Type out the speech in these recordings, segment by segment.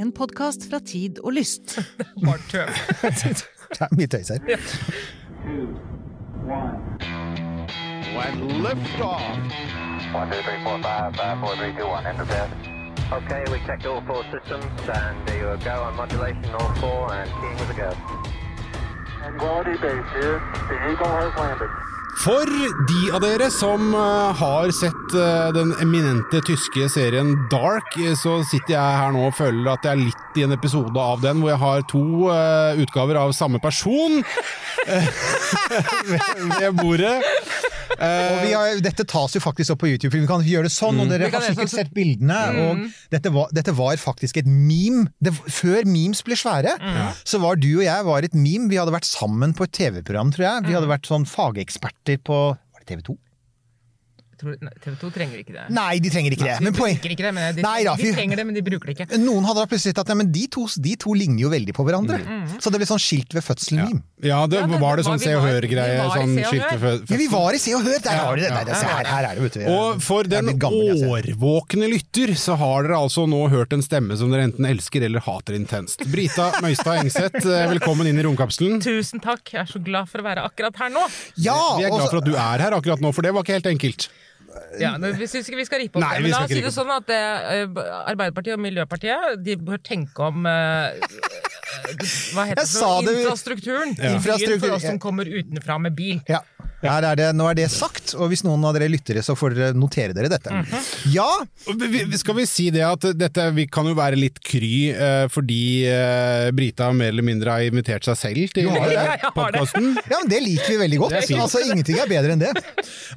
En podkast fra Tid og Lyst. Bare tøv. Det er mye tøys her. When liftoff. One, two, three, four, five, five, four, three, two, one. Enter bed. Okay, we checked all four systems, and there you go on modulation, all four, and keying with a go. And quality base here. The Eagle has landed. For de av dere som eh, har sett eh, den eminente tyske serien Dark, eh, så sitter jeg her nå og føler at jeg er litt i en episode av den hvor jeg har to utgaver av samme person ved bordet. Og vi har, dette tas jo faktisk opp på YouTube, vi kan gjøre det sånn, og dere har sikkert sånn- sett bildene. Og dette var, dette var faktisk et meme. Det, før memes ble svære, så var du og jeg var et meme. Vi hadde vært sammen på et TV-program, tror jeg. Vi hadde vært sånn fageksperter på Var det TV 2? TV 2 trenger ikke det. Nei, de trenger ikke det. de Men ikke det, de, Nei da, de trenger det, men de bruker det ikke. Noen hadde da plutselig sett at ja, de, to, de to ligner jo veldig på hverandre. Så det ble sånn skilt ved fødselen-meme. Ja, det, Ja, det- var det det sånn var- Se og Hør-greie? vi var i Sånn Se og fødselen? Ja, vi var i Se og Hør! Der har dere det! Nei, her, her er det, vet du. Og for den årvåkne lytter, så har dere altså nå hørt en stemme som dere enten elsker eller hater intenst. Brita Møystad Engseth, eh, velkommen inn i romkapselen. Tusen takk, jeg er så glad for å være akkurat her nå. Ja! Vi er glad for at du er her akkurat nå, for det var ikke helt enkelt. Ja, men vi ikke vi skal rippe opp Nei, det. Men skal la oss si det sånn at det, Arbeiderpartiet og Miljøpartiet de bør tenke om eh, Hva heter det? Infrastrukturen i Infrastruktur, for oss som kommer utenfra med bil. Ja. Her er det, nå er det sagt, og hvis noen av dere lyttere, så får dere notere dere dette. Ja! Og vi- vi- Skal vi si det at dette vi kan jo være litt kry eh, fordi eh, Brita mer eller mindre har invitert seg selv til. Ja, podkasten? Ja, men Det liker vi veldig godt. Det er fint. Altså, Ingenting er bedre enn det.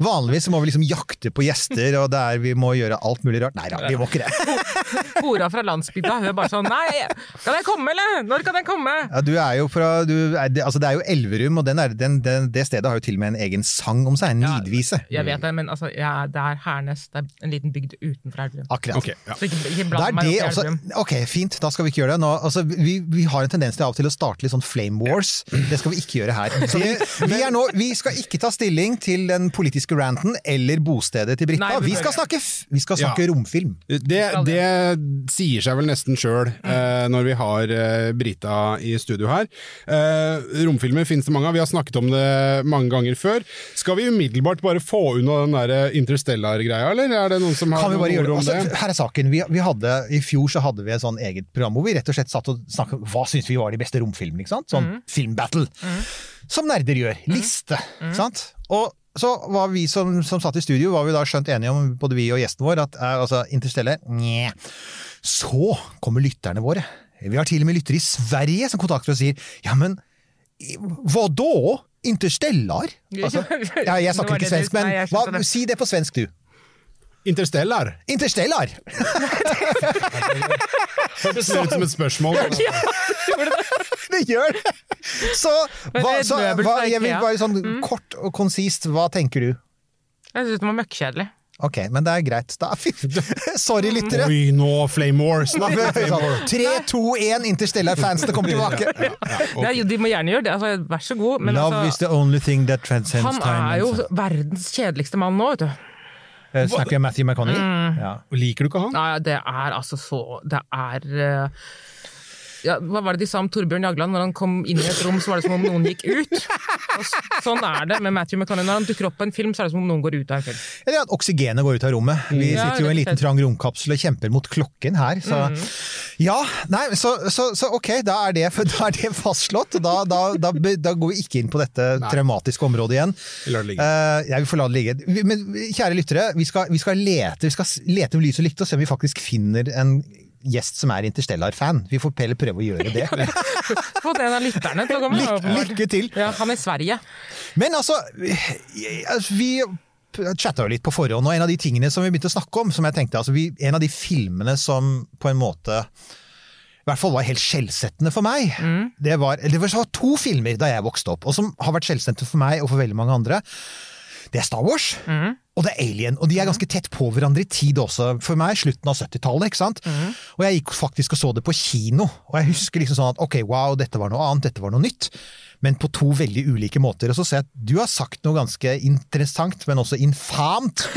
Vanligvis må vi liksom jakte på gjester, og der vi må gjøre alt mulig rart. Nei da, vi må ikke det. Hora fra landsbygda hun er bare sånn Nei, kan jeg komme, eller? Når kan jeg komme? Ja, du er jo fra du altså, Det er jo Elverum, og den er, den, den, det stedet har jo til og med en egen sang om seg. En Ja, nidvise. Jeg vet det, men altså, jeg, det er Hernes. Det er en liten bygd utenfor Elverum. Akkurat. Okay, ja. Så ikke, ikke bland meg opp i Elverum. ok, fint, da skal vi ikke gjøre det. Nå, altså, vi, vi har en tendens til av og til å starte litt sånn flame wars. Det skal vi ikke gjøre her. Så vi, vi, er nå, vi skal ikke ta stilling til den politiske ranten eller bostedet til Britta. Vi Vi skal skal snakke, vi skal snakke Ja. romfilm. Det, det sier seg vel nesten sjøl uh, når vi har uh, Brita i studio her. Uh, romfilmer finnes det mange av, vi har snakket om det mange ganger før. Skal vi umiddelbart bare få unna den der Interstellar-greia, eller er det noen som har Kan vi bare noen ord om Altså, det? her er saken. Vi, vi hadde, I fjor så hadde vi et sånn eget program hvor vi rett og slett satt og snakket om hva syns vi var de beste romfilmene. ikke sant? Sånn mm. filmbattle. Som nerder gjør. Liste. sant? Og så var vi som, som satt i studio, var vi da skjønt enige om, både vi og gjesten vår, at eh, altså, Interstellar Nje. Så kommer lytterne våre. Vi har til og med lyttere i Sverige som kontakter og sier ja, men hva da? Interstellar? Altså, ja, jeg snakker ikke svensk, men hva, si det på svensk, du. Interstellar? Interstellar! Hørtes ut som et spørsmål. Det gjør det! Så, hva, så hva, jeg vil bare sånn kort og konsist, hva tenker du? Jeg syns den var møkkjedelig. Ok, men det er greit. Da, sorry, lyttere. Oi, nå no, Wars! Nå, Flame Wars. 3, 2, 1, Interstellar-fansene kommer tilbake. Ja, jo, de må gjerne gjøre det, altså, vær så god. Men Love is altså, the only thing that transcends time. han er jo and- verdens kjedeligste mann nå, vet du. Eh, Snakker jeg Matthew McConney? Ja. Liker du ikke han? Nei, det er altså så Det er eh, ja, Hva var det de sa om Torbjørn Jagland? Når han kom inn i et rom, så var det som om noen gikk ut. Og sånn er det med Matthew McConney. Når han dukker opp på en film, så er det som om noen går ut av en film. Eller at oksygenet går ut av rommet. Vi Ja, sitter jo i en liten trang romkapsel og kjemper mot klokken her, så Ja, nei, så, så, så ok, da er det, da er det fastslått. Da, da, da, da går vi ikke inn på dette traumatiske området igjen. Vi lar det ligge. Eh, jeg vil få la det ligge. Men kjære lyttere, vi skal, vi skal lete vi skal lete med lys og lykte og se om vi faktisk finner en gjest som er Interstellar-fan. Vi får heller prøve å gjøre det. Få en av lytterne til å komme. Lykke, lykke til! Ja, han er i Sverige. Men altså, altså, vi chatta jo litt på forhånd, og en av de tingene som vi begynte å snakke om, som jeg tenkte, altså vi, en av de filmene som på en måte i hvert fall var helt skjellsettende for meg. Det, var, det var to filmer da jeg vokste opp, og som har vært skjellsettende for meg og for veldig mange andre. Det er Star Wars, og det er Alien. Og de er ganske tett på hverandre i tid også. For meg slutten av 70-tallet. ikke sant? Og jeg gikk faktisk og så det på kino. Og jeg husker liksom sånn at ok, wow, dette var noe annet, dette var noe nytt. Men på to veldig ulike måter. Og så ser jeg at du har sagt noe ganske interessant, men også infamt.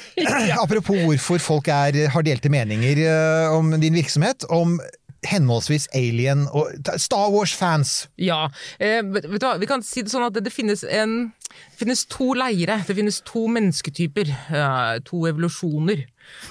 Apropos hvorfor folk er, har delte meninger eh, om din virksomhet. Om henholdsvis Alien og Star Wars-fans. Ja. Eh, vet, du hva, vi kan si det sånn at det, finnes en det finnes to leire, det finnes to mennesketyper, to evolusjoner,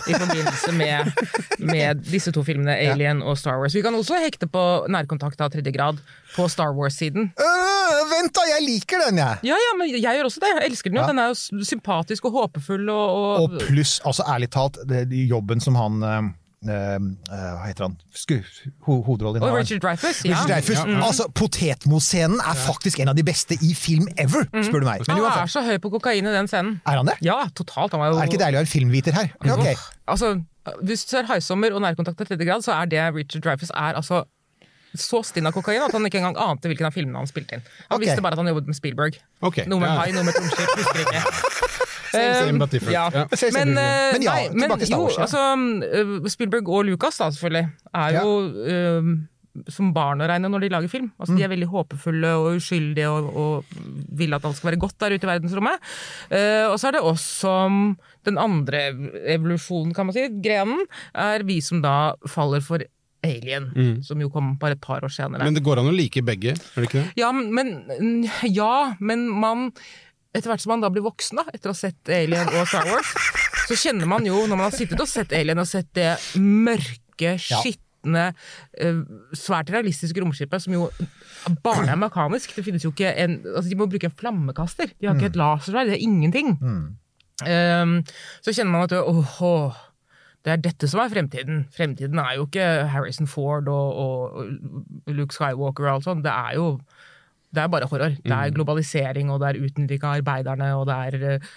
i forbindelse med, med disse to filmene, Alien og Star Wars. Vi kan også hekte på nærkontakt av tredje grad på Star Wars-siden. Øh, vent da, jeg liker den, jeg! Ja, ja, men jeg gjør også det. Jeg elsker den jo. Ja. Den er jo sympatisk og håpefull og, og, Og pluss, altså ærlig talt, det, jobben som han eh, Hva heter han? Sku, ho, hovedrollen oh. Richard Dreyfus. Ja. Richard Dreyfuss. Altså, Potetmos-scenen er faktisk en av de beste i film ever, spør du meg. Men Han er så høy på kokain i den scenen. er han det? Ja, totalt. Han er, jo Er det ikke deilig å ha en filmviter her? Okay. ok. Altså, hvis du ser Haisommer og Nærkontakt av tredje grad, så er det Richard Dreyfus er altså så stinn av kokain at han ikke engang ante hvilken av filmene han spilte inn. Han okay. visste bare at han jobbet med Spielberg. Okay. Noe med ja. hai, noe med romskip, husker ikke. Same but different. Ja. Ja. Same, same, Men, eh, Men ja, nei, men tilbake til Star Wars, altså, eh, Spielberg og Lucas da, selvfølgelig, er jo eh, som barn å regne når de lager film. Altså, De Mm. er veldig håpefulle og uskyldige og, og vil at alt skal være godt der ute i verdensrommet. Uh, og så er det oss som den andre evolusjonen, kan man si, grenen, er vi som da faller for Alien, som jo kom bare et par år senere. Men det går an å like begge, er det ikke det? Ja, men, ja, men man Etter hvert som man da blir voksen, da, etter å ha sett Alien og Star Wars, så kjenner man jo, når man har sittet og sett Alien og sett det mørke, skitne, ja. svært realistiske romskipet, som jo bare er mekanisk Det finnes jo ikke en Altså, de må bruke en flammekaster. De har ikke et lasersverd. Det er ingenting. Um, så kjenner man at åh, det er dette som er fremtiden. Fremtiden er jo ikke Harrison Ford og, og, og Luke Skywalker og alt sånt. Det er jo det er bare horror. Det er globalisering, og det er utnytting av arbeiderne, og det er eh,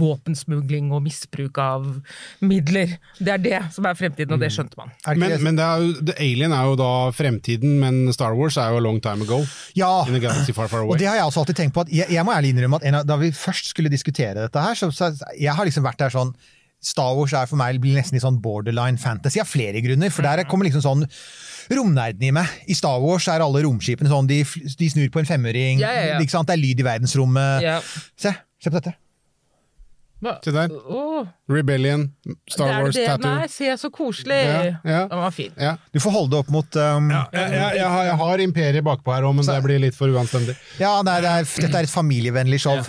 våpensmugling og misbruk av midler. Det er det som er fremtiden, og det skjønte man. Men, men det er jo, The Alien er jo da fremtiden, men Star Wars er jo a long time ago. ja, In a galaxy far, far Og det har jeg også alltid tenkt på. at Jeg, jeg må ærlig innrømme at en av, Da vi først skulle diskutere dette her, så, så jeg har liksom vært der sånn Star Wars er for meg blir nesten litt sånn borderline fantasy av flere grunner. For der kommer liksom sånn romnerden i meg. I Star Wars er alle romskipene sånn, de, de snur på en femøring. Ja, ja, ja. Ikke sant? Det er lyd i verdensrommet. Ja. Se, se på dette. Hva? Se der. Oh. Rebellion, Star Wars, det. Tattoo. Nei, se så koselig! Ja, ja. Den var fin. Ja. Du får holde det opp mot um, Jeg, jeg, jeg, har, jeg har Imperiet bakpå her òg, men det blir litt for uanstendig. Ja, nei, det er, dette er et familievennlig show.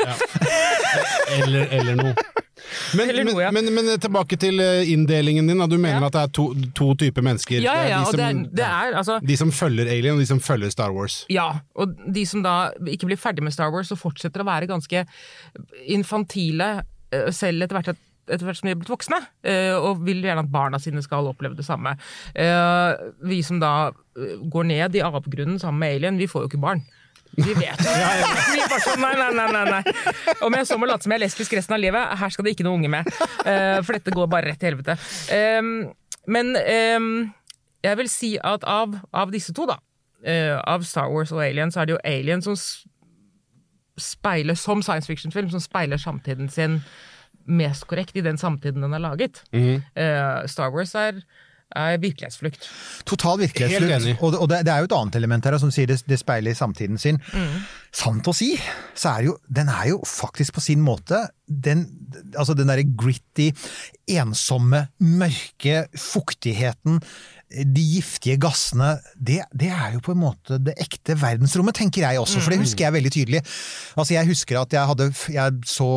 Eller, eller noe. Men, Eller noe, ja. men, men, men tilbake til eh, inndelingen din. Du mener Ja. at det er to, to typer mennesker. Ja, ja, ja, og Det er de, som, det er altså de som følger Alien, og de som følger Star Wars. Ja, og de som da ikke blir ferdig med Star Wars og fortsetter å være ganske infantile eh, selv etter hvert, etter hvert som de er blitt voksne, eh, og vil gjerne at barna sine skal oppleve det samme. Vi som da går ned i avgrunnen sammen med Alien, vi får jo ikke barn. Vi vet jo. Vi er bare sånn, nei, nei, nei, nei, nei. Om jeg så må late som jeg er lesbisk resten av livet, her skal det ikke noe unge med. Uh, For dette går bare rett til helvete. Um, Men um, jeg vil si at av, av disse to, da, uh, av Star Wars og Alien, så er det jo Alien som speiler, som science fiction-film, som speiler samtiden sin mest korrekt i den samtiden den er laget. Eh, Star Wars er, er virkelighetsflukt. Total Helt virkelighetsflukt. enig. Og, og det, det er jo et annet element her som sier det, det speiler samtiden sin. Sant å si, så er jo, den er jo faktisk på sin måte den, altså den derre gritty, ensomme, mørke fuktigheten, de giftige gassene, det, det er jo på en måte det ekte verdensrommet, tenker jeg også, for det husker jeg veldig tydelig. Altså jeg husker at jeg hadde, jeg så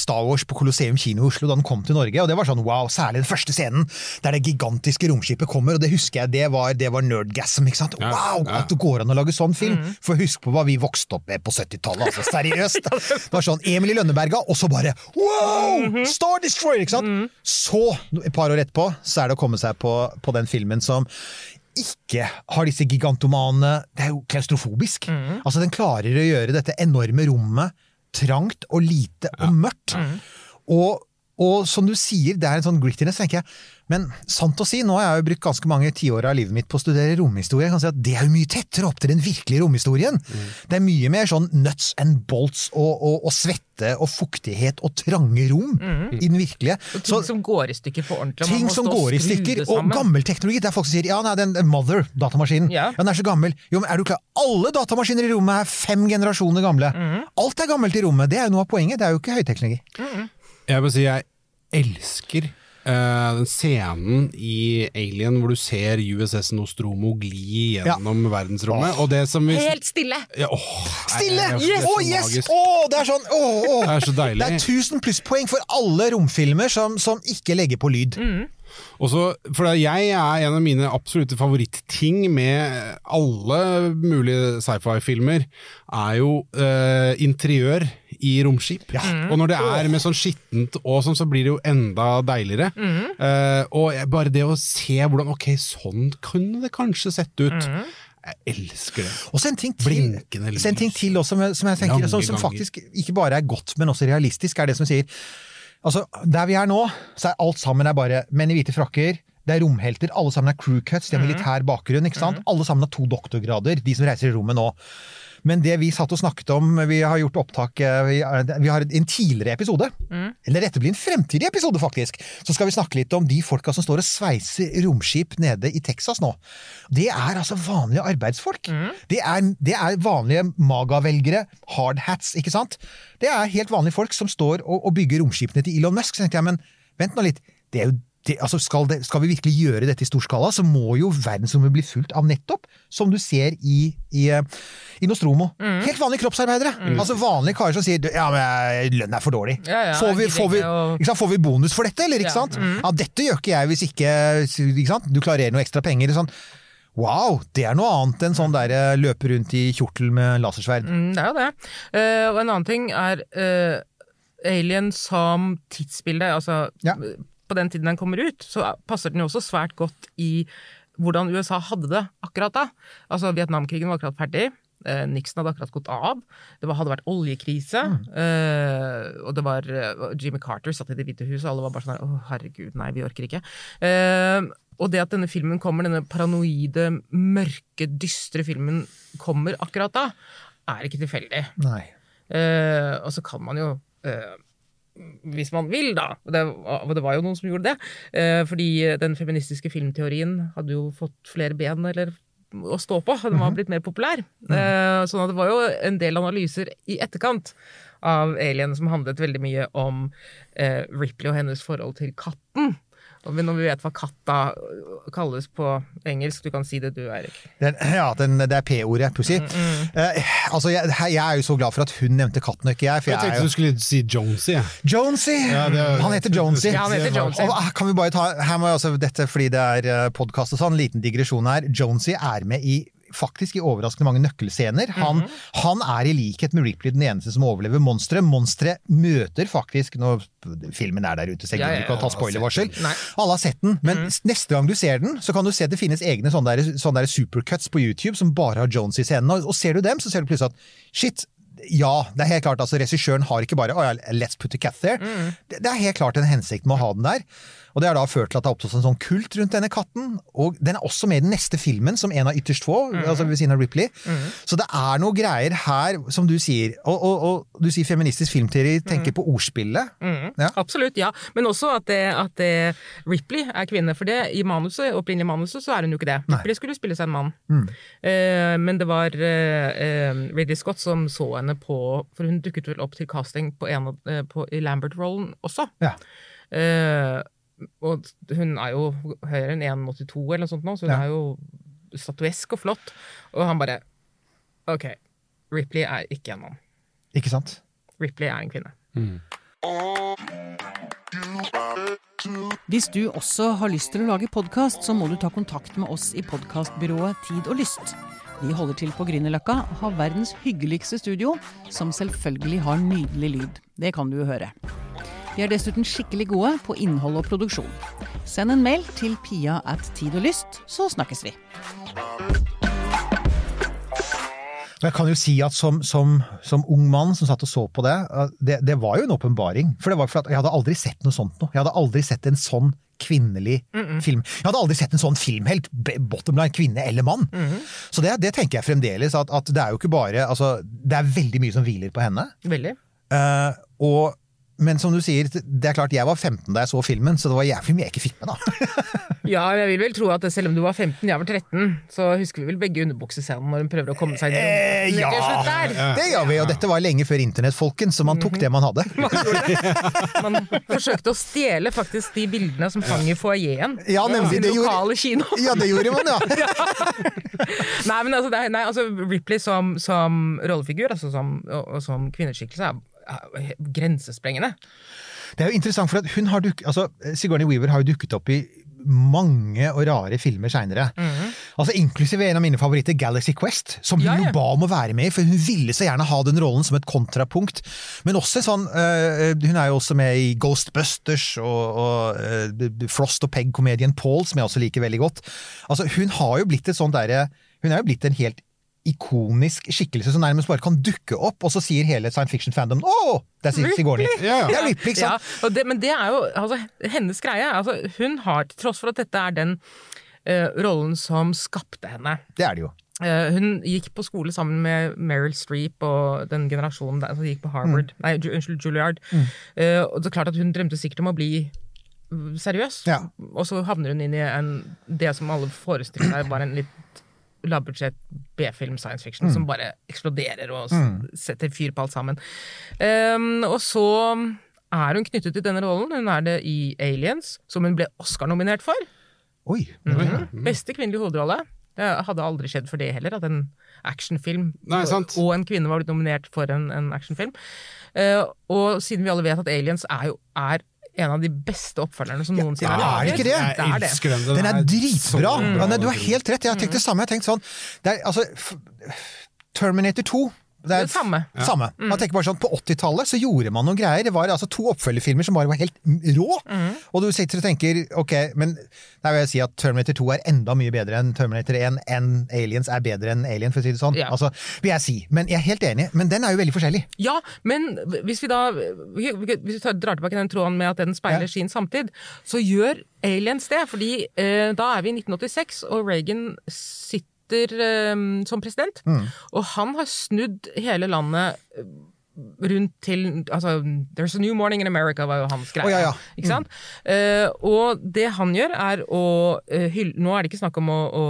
Star Wars på Colosseum kino i Oslo da den kom til Norge, og det var sånn wow, særlig den første scenen der det gigantiske romskipet kommer, og det husker jeg, det var, det var nerdgasm, ikke sant? Ja, Wow, ja. at det går an å lage sånn film! For husk på hva vi vokste opp med på 70-tallet, altså seriøst! Det var sånn Emil i Lønneberga, og så bare wow! Star Destroyer, ikke sant? Så, et par år etterpå, så er det å komme seg på, på den filmen som ikke har disse gigantomane Det er jo klaustrofobisk. Altså, den klarer å gjøre dette enorme rommet trangt og lite og mørkt. Og, og som du sier, det er en sånn grittiness, tenker jeg. Men sant å si, nå har jeg jo brukt ganske mange tiår av livet mitt på å studere romhistorie. Jeg kan si at Det er jo mye tettere opp til den virkelige romhistorien. Det er mye mer sånn nuts and bolts og, og, og svette og fuktighet og trange rom i den virkelige. Og ting Så- som går i stykker på ordentlig. Ting som går i stykker, og gammel teknologi. Det er folk som sier ja, nei, den Mother, datamaskinen, Ja. den er så gammel. Jo, men er du klar? Alle datamaskiner i rommet er fem generasjoner gamle. Mm. Alt er gammelt i rommet. Det er jo noe av poenget. Det er jo ikke høyteknologi. Jeg vil si jeg elsker Uh, den scenen i Alien hvor du ser USS Nostromo gli gjennom verdensrommet, og det som vi Helt stille! ja, åh, Stille! er Å, yes! Oh, det er sånn. Det er så deilig. Det er 1000 plusspoeng for alle romfilmer som, som ikke legger på lyd. Mm. Også, for jeg er en av mine absolutte favorittting med alle mulige sci-fi-filmer, er jo uh, interiør i romskip. Og når det er med sånn skittent og sånn, så blir det jo enda deiligere. Eh, og bare det å se hvordan Ok, sånn kunne det kanskje sett ut. Jeg elsker det. Og så en ting til, en ting til også, som jeg- tenker, som, som faktisk ikke bare er godt, men også realistisk, er det som sier Altså, Der vi er nå, så er alt sammen er bare menn i hvite frakker. Det er romhelter, alle sammen er crew cuts, de har militær bakgrunn. ikke sant? Alle sammen har to doktorgrader, de som reiser i rommet nå. Men det vi satt og snakket om, vi har gjort opptak eh, Vi, vi har en tidligere episode, eller dette blir en fremtidig episode, faktisk, så skal vi snakke litt om de folka som står og sveiser romskip nede i Texas nå. Det er altså vanlige arbeidsfolk. Det, er, det er vanlige magavelgere, hardhats, ikke sant? Det er helt vanlige folk som står og, og bygger romskipene til Elon Musk. Så tenkte jeg, men vent nå litt. Det er jo det, altså skal, det, skal vi virkelig gjøre dette i stor skala, så må jo verdensrommet bli fullt av nettopp, som du ser i, i, eh, i Nostromo. Helt vanlige kroppsarbeidere. Altså vanlige karer som sier ja, men lønnen er for dårlig. Ja, ja, får, vi, får, vi, sant, får vi bonus for dette, eller? ikke sant? Ja, dette gjør ikke jeg hvis ikke, ikke sant? du klarerer noe ekstra penger. Sånn. Wow, det er noe annet enn sånn der eh, løpe rundt i kjortel med lasersverd. Mm, det er jo det. Uh, og en annen ting er uh Alien som tidsbilde. Altså, Ja. På den tiden den kommer ut, så passer den jo også svært godt i hvordan USA hadde det akkurat da. Altså, Vietnamkrigen var akkurat ferdig. Eh, Nixon hadde akkurat gått av. Det var, hadde vært oljekrise. eh, og det var eh, Jimmy Carter satt i Det hvite huset, og alle var bare sånn her, Å, herregud, nei, vi orker ikke. Eh, og det at denne filmen kommer, denne paranoide, mørke, dystre filmen kommer akkurat da, er ikke tilfeldig. Nei. Og så kan man jo hvis man vil, da. Og det, det var jo noen som gjorde det. Eh, fordi den feministiske filmteorien hadde jo fått flere ben eller å stå på. Den var blitt mer populær. Eh, sånn at det var jo en del analyser i etterkant av Alien som handlet veldig mye om eh, Ripley og hennes forhold til katten. Og når vi vet hva katta kalles på engelsk, du kan si det du, Eirik. Ja, den, det er P-ordet, pussig. Eh, altså, jeg, jeg er jo så glad for at hun nevnte katten, og ikke jeg. For Jeg jeg tenkte jo du skulle si Jonesy. Jonesy! Ja, er- han heter Jonesy. Ja, han heter Jonesy. Og, ah, kan vi bare ta, her må jeg også, dette fordi det er podkast og sånn, liten digresjon her. Jonesy er med i faktisk i overraskende mange nøkkelscener. Han, han er i likhet med Ripley den eneste som overlever monsteret. Monsteret møter faktisk Når filmen er der ute, så jeg gidder ikke å ta spoilervarsel. Alle har sett den, men neste gang du ser den, så kan du se at det finnes egne sånne, der, sånne der supercuts på YouTube som bare har Jones i scenen. Og, og ser du dem, så ser du plutselig at shit, ja, det er helt klart, altså regissøren har ikke bare oh, ja, let's put a cat there. Det, det er helt klart en hensikt med å ha den der. Og det har da ført til at det har oppstått en sånn kult rundt denne katten. Og den er også med i den neste filmen, som en av ytterst få, altså ved siden av Ripley. Så det er noe greier her, som du sier. Og, og, og du sier feministisk filmteori, tenker på ordspillet. Ja. Absolutt, ja. Men også at, det, at det, Ripley er kvinne. For det i manuset, opprinnelig manuset så er hun jo ikke det. Ripley skulle spille seg en mann. Uh, men det var uh, uh, Ridley Scott som så henne på For hun dukket vel opp til casting på en, på, i Lambert-rollen også. Ja. Og hun er jo høyere enn 1,82 eller noe sånt nå, så hun Ja. er jo statuesk og flott. Og han bare Ok, Ripley er ikke en mann. Ikke sant? Ripley er en kvinne. Hvis du også har lyst til å lage podkast, så må du ta kontakt med oss i podkastbyrået Tid og Lyst. Vi holder til på Grünerløkka og har verdens hyggeligste studio, som selvfølgelig har nydelig lyd. Det kan du jo høre. Vi er dessuten skikkelig gode på innhold og produksjon. Send en mail til pia at tid og lyst, så snakkes vi. Jeg kan jo si at som, som, som ung mann som satt og så på det, det, det var jo en åpenbaring. For det var for at jeg hadde aldri sett noe sånt noe. Jeg hadde aldri sett en sånn kvinnelig film. Jeg hadde aldri sett en sånn filmhelt, bottom line, kvinne eller mann. Så det, det tenker jeg fremdeles, at, at det er jo ikke bare altså, Det er veldig mye som hviler på henne. Veldig. Uh, og, men som du sier, det er klart jeg var 15 da jeg så filmen, så det var jævlig mye jeg ikke fikk med, da. Ja, jeg vil vel tro at selv om du var 15, jeg var 13, så husker vi vel begge underbuksescenen når hun prøver å komme seg inn i Eh, rommet. ja, der. det gjør vi, og dette var lenge før internett, folkens, så man tok det man hadde. Man forsøkte å stjele faktisk de bildene som hang i foajeen. Ja, nemlig, det gjorde- lokale kino. Ja, det gjorde man, ja. Nei, men altså, det nei, altså Ripley som, som rollefigur altså som, og, og som kvinneskikkelse er grensesprengende. Det er jo interessant, for at hun har dukket, altså, Sigourney Weaver har jo dukket opp i mange og rare filmer seinere. Altså, inklusive en av mine favoritter, Galaxy Quest, som hun Ja, ja. jo ba om å være med i, for hun ville så gjerne ha den rollen som et kontrapunkt. Men også sånn uh, Hun er jo også med i Ghostbusters og, og uh, Frost og Peg-komedien Paul, som jeg også liker veldig godt. Altså, hun har jo blitt et sånt derre Hun er jo blitt en helt ikonisk skikkelse som nærmest bare kan dukke opp, og så sier hele science fiction fandom Å! Det er Sigourney. Ja, ja. Det er Ripley, ikke Ja, sant? og det, men det er jo altså, hennes greie. Altså, hun har, til tross for at dette er den uh, rollen som skapte henne Det er det jo. Eh, hun gikk på skole sammen med Meryl Streep og den generasjonen der som gikk på Harvard. Nei, unnskyld, Juilliard. Eh, og det er klart at hun drømte sikkert om å bli mm, seriøs, Ja. og så havner hun inn i en, det som alle forestiller seg var en litt lavbudsjett B-film science fiction som bare eksploderer og mm. setter fyr på alt sammen. Um, og så er hun knyttet til denne rollen. Hun er det i Aliens, som hun ble Oscar-nominert for. Oi. Beste kvinnelige hovedrolle. Det hadde aldri skjedd for det heller, at en actionfilm Nei, sant. og en kvinne var blitt nominert for en, en actionfilm. Uh, og siden vi alle vet at Aliens er jo er en av de beste oppfølgerne som noensinne ja, er det ikke det? Det er Jeg det. den. Er dritbra! Ja, nei, du har helt rett. Jeg har tenkt det samme. Jeg har tenkt sånn det er, altså, Terminator 2 det er Det samme. samme. Man tenker bare sånn, På 80-tallet så gjorde man noen greier. Det var altså to oppfølgerfilmer som bare var helt rå. Og du sitter og tenker ok, men der vil jeg si at Terminator 2 er enda mye bedre enn Terminator 1, enn Aliens er bedre enn Alien, for å si det sånn. Ja. Altså, vil jeg si. Men jeg er helt enig. Men den er jo veldig forskjellig. Ja, men hvis vi da Hvis vi drar tilbake den tråden med at den speiler Ja. sin samtid, så gjør Aliens det. fordi eh, da er vi i 1986, og Reagan sitter eh, som president. Mm. Og han har snudd hele landet eh, rundt til altså, There's a new morning in America, var jo hans greie. Oh, ja, ja. Ikke sant? Eh, og det han gjør, er å eh, hylle Nå er det ikke snakk om å, å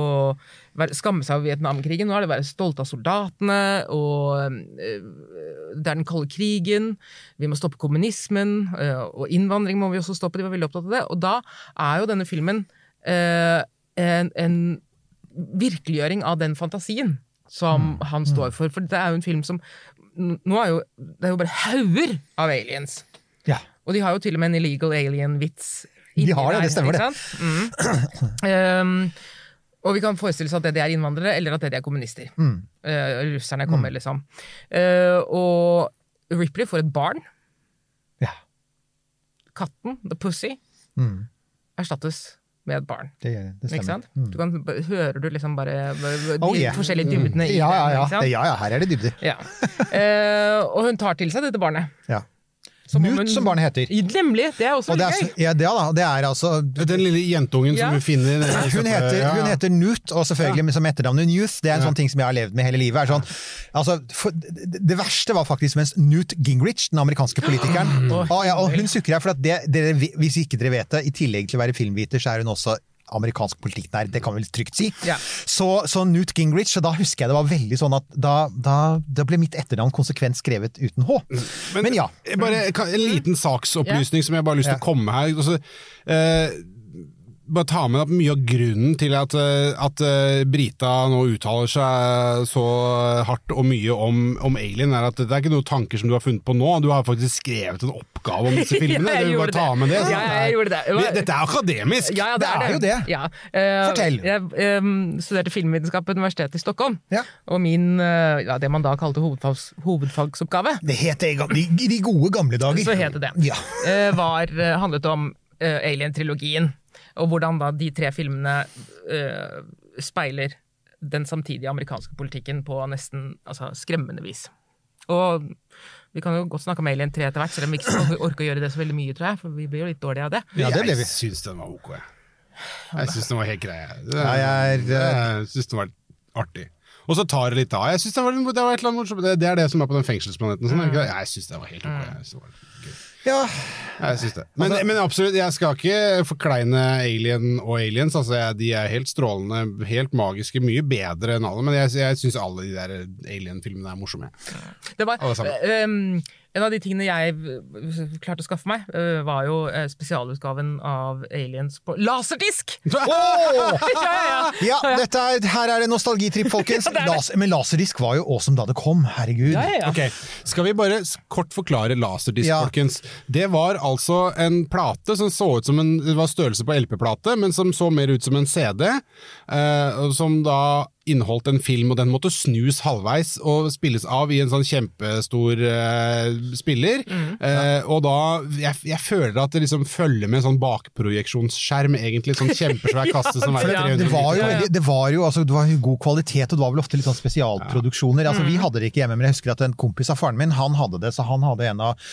være, skamme seg over Vietnamkrigen, nå er det å være stolt av soldatene, og eh, det er den kalde krigen, vi må stoppe kommunismen, og innvandring må vi også stoppe, de var veldig opptatt av det. Og da er jo denne filmen en, en virkeliggjøring av den fantasien som han står for. For det er jo en film som Nå er jo Det er jo bare hauger av aliens. Ja. Og de har jo til og med en illegal alien-vits. De har det, der, det stemmer det. Mm. Um, og vi kan forestille oss at det de er innvandrere, eller at det de er kommunister. Mm. Uh, russerne kommer, liksom. Uh, og Ripley får et barn. Ja. Katten, the pussy, Mm. erstattes med et barn. Det, det Ikke sant? Mm. Du kan, hører du liksom bare de Oh, yeah. forskjellige dybdene mm. Ja, ja, ja. ja, ja. Her er det dybder. Ja. Eh, og hun tar til seg dette barnet. Ja. Som hun- som barnet heter. Nemlig! Det er også Og det er, gøy. ja, det, da, det er altså Den lille jentungen Ja. som vi finner Hun heter, Ja, ja. hun heter Newt, og selvfølgelig som etternavnet Newth. Det er en sånn ting som jeg har levd med hele livet. Er sånn, altså, for, det, det verste var faktisk mens Newt Gingrich, den amerikanske politikeren mm. ah, ja, og Hun sukker her, for at det, dere, hvis ikke dere vet det, i tillegg til å være filmviter, så er hun også amerikansk politikknær, det kan vi vel trygt si. Yeah. Så, så Newt Gingrich, og da husker jeg det var veldig sånn at da, da, da ble mitt etternavn konsekvent skrevet uten H. Men, ja. Bare en liten saksopplysning som jeg bare har lyst til å komme her. Altså, eh, bare ta med at mye av grunnen til at, eh, at eh, Brita nå uttaler seg så hardt og mye om, om Alien, er at det er ikke noen tanker som du har funnet på nå. Du har faktisk skrevet en oppgave om disse filmene. Ja, jeg du vil bare ta med det. Ja, jeg gjorde det. Vi- Dette er akademisk! Ja, ja, Det er jo det. Ja. Uh, Fortell. Jeg um, studerte filmvitenskap på Universitetet i Stockholm. Og min, uh, ja, det man da kalte hovedfags, hovedfagsoppgave, Det het det i de, de gode gamle dager. så het det det, Ja. var, eh, handlet om Alien-trilogien. Og hvordan da de tre filmene uh, speiler den samtidige amerikanske politikken på nesten altså, skremmende vis. Og vi kan jo godt snakke om Alien 3 etter hvert, selv om vi ikke orker å gjøre det så veldig mye, tror jeg, for vi blir jo litt dårlige av det. Ja, det ble vi. Jeg syns den var ok. jeg. Syns den var helt grei. jeg. Det- jeg Jeg syns den var artig. Og så tar det litt av. Jeg synes det, var, det var et eller annet morsomt. Det, det er det som er på den fengselsplaneten. Sånn, det? Jeg syns det var helt ok. jeg synes det var gøy. Ja, Jeg synes det. Men, Altså- men absolutt, jeg skal ikke forkleine Alien og Aliens. Altså, jeg, de er helt strålende, helt magiske, mye bedre enn alle. Men jeg, jeg syns alle de der Alien-filmene er morsomme. Det var, Alle sammen. um, en av de tingene jeg klarte å skaffe meg, var jo spesialutgaven av Aliens på laserdisk! Åh! ja, ja, ja. ja dette er, her er det nostalgitripp, folkens. Las, men laserdisk var jo awesome da det kom, herregud. Ja, ja, ja. Ok, Skal vi bare kort forklare Laserdisk, Ja. folkens. Det var altså en plate som så ut som en det var størrelse på LP-plate, men som så mer ut som en CD. Eh, som da inneholdt en film, og den måtte snus halvveis og spilles av i en sånn kjempestor uh, spiller. Mm. Eh, og da jeg, jeg føler at det liksom følger med en sånn bakprojeksjonsskjerm, egentlig. Sånn kjempesvær kasse som For veier 300 det var jo, Ja, ja. veldig, det var jo altså, det var god kvalitet, og det var vel ofte litt sånn spesialproduksjoner. Altså, Vi hadde det ikke hjemme, men jeg husker at en kompis av faren min han hadde det, så han hadde en av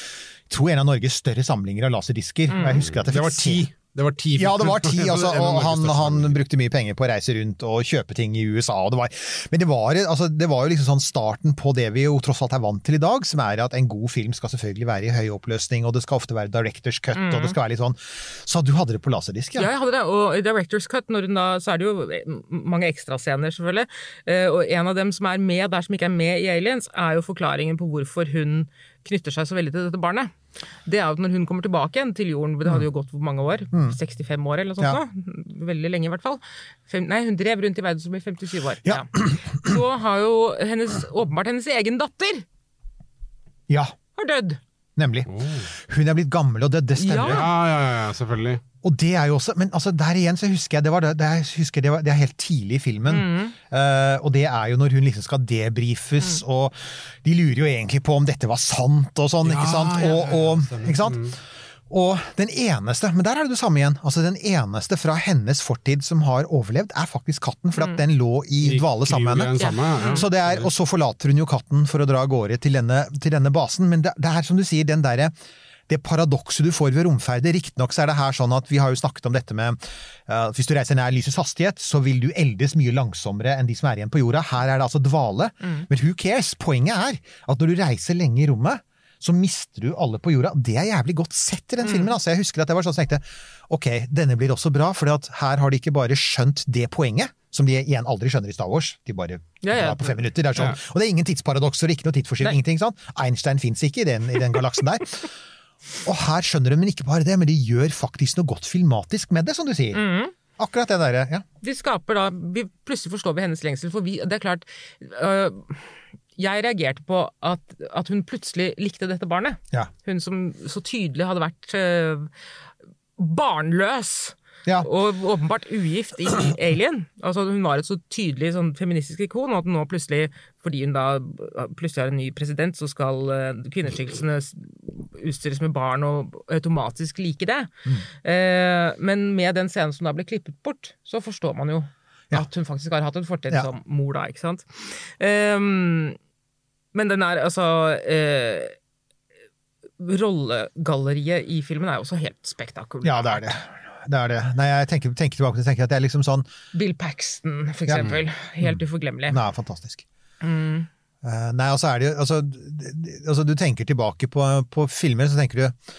tror en av Norges større samlinger av laserdisker. Og jeg husker at jeg Det var ti. Det var ti Ja, det var ti, altså, og han, han brukte mye penger på å reise rundt og kjøpe ting i USA. Og det var, men det var, altså, det var jo liksom sånn starten på det vi jo tross alt er vant til i dag, som er at en god film skal selvfølgelig være i høy oppløsning, og det skal ofte være directors cut, og det skal være litt sånn Så du hadde det på laserdisk, Ja, ja? jeg hadde det. Og i Directors Cut når da, så er det jo mange ekstrascener, selvfølgelig. Eh, og en av dem som er med der som ikke er med i Aliens, er jo forklaringen på hvorfor hun knytter seg så veldig til dette barnet. Det er jo at når hun kommer tilbake igjen til jorden, det hadde jo gått hvor mange år? 65 år eller noe sånt? Ja. Da. Veldig lenge i hvert fall. Fem, nei, hun drev rundt i verden som i 57 år. Ja. Så har jo hennes, åpenbart hennes egen datter Ja, har dødd. Nemlig. Hun er blitt gammel og død, det stemmer. Ja. Ja, ja, ja, selvfølgelig. Og det er jo også, men altså der igjen så husker jeg det var det, det, er, husker det, var, det er helt tidlig i filmen. Eh, og det er jo når hun liksom skal debrifes, og de lurer jo egentlig på om dette var sant og sånn, ikke sant? Og, og, ikke sant? Og den eneste, men der er det det samme igjen, altså den eneste fra hennes fortid som har overlevd, er faktisk katten, for at den lå i dvale sammen med henne. Ja. Så det er, og så forlater hun jo katten for å dra av gårde til denne, til denne basen. Men det, det er som du sier, den derre det paradokset du får ved romferder. Riktignok så er det her sånn at vi har jo snakket om dette med at hvis du reiser nær lysets hastighet, så vil du eldes mye langsommere enn de som er igjen på jorda. Her er det altså dvale. Men who cares? Poenget er at når du reiser lenge i rommet, så mister du alle på jorda. Det er jævlig godt sett i den filmen. altså. Jeg husker at jeg var sånn som tenkte ok, denne blir også bra, for her har de ikke bare skjønt det poenget. Som de igjen aldri skjønner i Star Wars. De bare Ja, ja. på fem minutter. Det er sånn. Ja. Og det er ingen tidsparadokser, ikke noe tidsforskyvning. Ingenting, sant? Einstein fins ikke i den, i den galaksen der. Og her skjønner de, men ikke bare det, men de gjør faktisk noe godt filmatisk med det, som du sier. Akkurat det derre. Ja. de skaper da vi, Plutselig forstår vi hennes lengsel, for vi, det er klart øh, Jeg reagerte på at, at hun plutselig likte dette barnet. Ja. Hun som så tydelig hadde vært uh, barnløs. Ja. Og åpenbart ugift i Alien. Altså Hun var et så tydelig sånn feministisk ikon, og at nå plutselig, fordi hun da plutselig har en ny president, så skal uh, kvinneskikkelsene utstyres med barn og automatisk like det. Eh, men med den scenen som da ble klippet bort, så forstår man jo Ja. at hun faktisk har hatt en fortid Ja. som mor, da, ikke sant. Ehm, men den er altså eh, Rollegalleriet i filmen er også helt spektakulært. ja, det er det. Det er det. Nei, jeg tenker, tenker tilbake og tenker at det er liksom sånn Bill Paxton, for Ja. eksempel. Helt uforglemmelig. Nei, fantastisk. Mm. Uh, nei, altså er det jo altså, altså Du tenker tilbake på, på filmer, så tenker du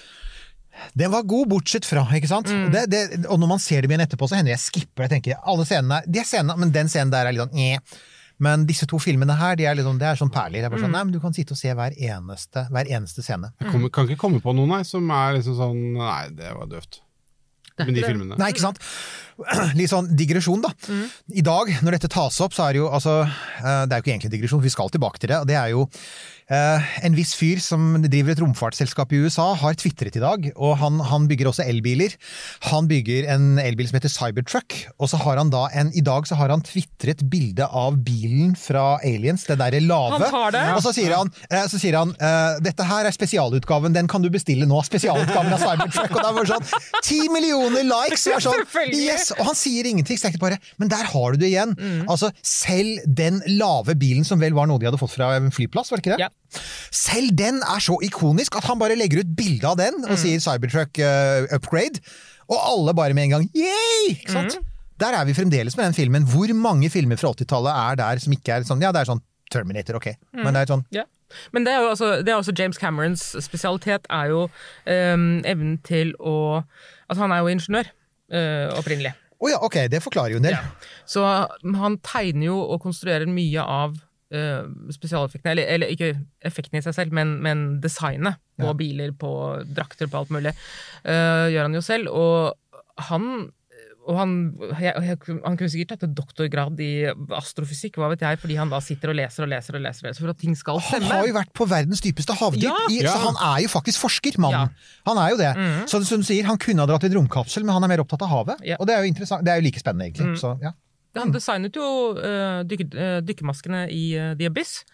Den var god, bortsett fra, ikke sant? Og, det, det, og når man ser dem igjen etterpå, så hender jeg skipper det. tenker alle scenene, de scenene, Men den scenen der er litt sånn eh. Men disse to filmene her, de er liksom, det er sånn perler. Det er bare sånn, nei, men Du kan sitte og se hver eneste, hver eneste scene. Jeg kommer, kan ikke komme på noen nei, som er liksom sånn Nei, det var døvt. Med de filmene. Nei, ikke sant? Litt sånn digresjon, da. I dag, når dette tas opp, så er det jo altså eh, Det er jo ikke egentlig digresjon, vi skal tilbake til det. og det er jo eh, en viss fyr som driver et romfartsselskap i USA, har tvitret i dag. Og han, han bygger også elbiler. Han bygger en elbil som heter Cybertruck. Og så har han da en I dag så har han tvitret bilde av bilen fra Aliens, det derre lave. Han det? Og så sier han, eh, så sier han dette her er spesialutgaven, den kan du bestille nå. Spesialutgaven av Cybertruck. Og det er bare sånn ti millioner likes! Og, er sånn, yes, og han sier ingenting. Så jeg tenkte bare, men der har du det igjen. Altså, selv den lave bilen som vel var noe de hadde fått fra en flyplass, var det ikke det? Ja. Selv den er så ikonisk at han bare legger ut bilde av den og sier Cybertruck uh, upgrade. Og alle bare med en gang yeah! Ikke sant? Der er vi fremdeles med den filmen. Hvor mange filmer fra 80-tallet er der som ikke er sånn Ja, det er sånn Terminator, ok. Men det er sånn yeah. Men det er jo også, det er også James Camerons spesialitet, er jo um, evnen til å Altså, han er jo ingeniør opprinnelig. Å ja, ok, det forklarer jo en del. Ja. Så han tegner jo og konstruerer mye av uh, spesialeffektene, eller, eller ikke effektene i seg selv, men, men designet på Ja. biler, på drakter, på alt mulig, uh, gjør han jo selv. Og han og han, jeg, jeg, han kunne sikkert tatt en doktorgrad i astrofysikk, hva vet jeg, fordi han da sitter og leser og leser og leser, og leser for at ting skal stemme. Han har jo vært på verdens dypeste havdyp, Ja. i, så han er jo faktisk forsker, mannen. Ja. Han er jo det. Mm. Så som du sier, han kunne ha dratt i en romkapsel, men han er mer opptatt av havet. Ja. Og det er jo interessant, det er jo like spennende, egentlig. Mm. Så, ja. Han designet jo uh, dykke, eh, dykkermaskene i uh, The Abyss.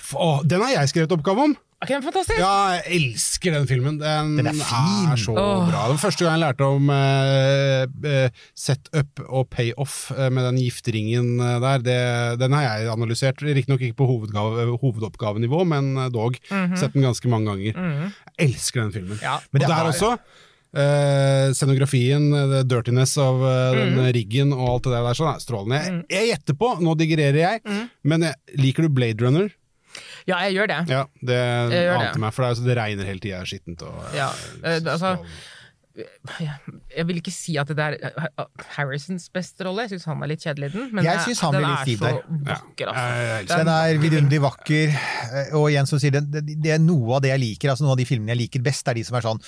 F- Å, den har jeg skrevet oppgave om! Ok, men fantastisk! Ja, jeg elsker den filmen. Den, Den er fin. er så oh. bra. Den første gang jeg lærte om eh, eh, setup og payoff eh, med den gifteringen der, det, den har jeg analysert. Riktignok ikke på hovedoppgavenivå, men dog. Sett den ganske mange ganger. Jeg elsker den filmen. Ja. Men og det der er- også. Uh, scenografien, the dirtiness av eh, den riggen og alt det der, sånn strålende. Jeg, jeg gjetter på, nå digererer jeg, men jeg, liker du Blade Runner? Ja, jeg gjør det. Ja, det ante meg, for det, altså, det regner hele tida, skittent og Ja, eh, altså, jeg, jeg vil ikke si at det er eh, Harrisons beste rolle, jeg syns han er litt kjedelig i den. Men Jeg synes han den er, litt er så vakker, altså. Ja. Den er vidunderlig vakker, eh, og igjen som sier, det, det, det er noe av det jeg liker, altså noen av de filmene jeg liker best, er de som er sånn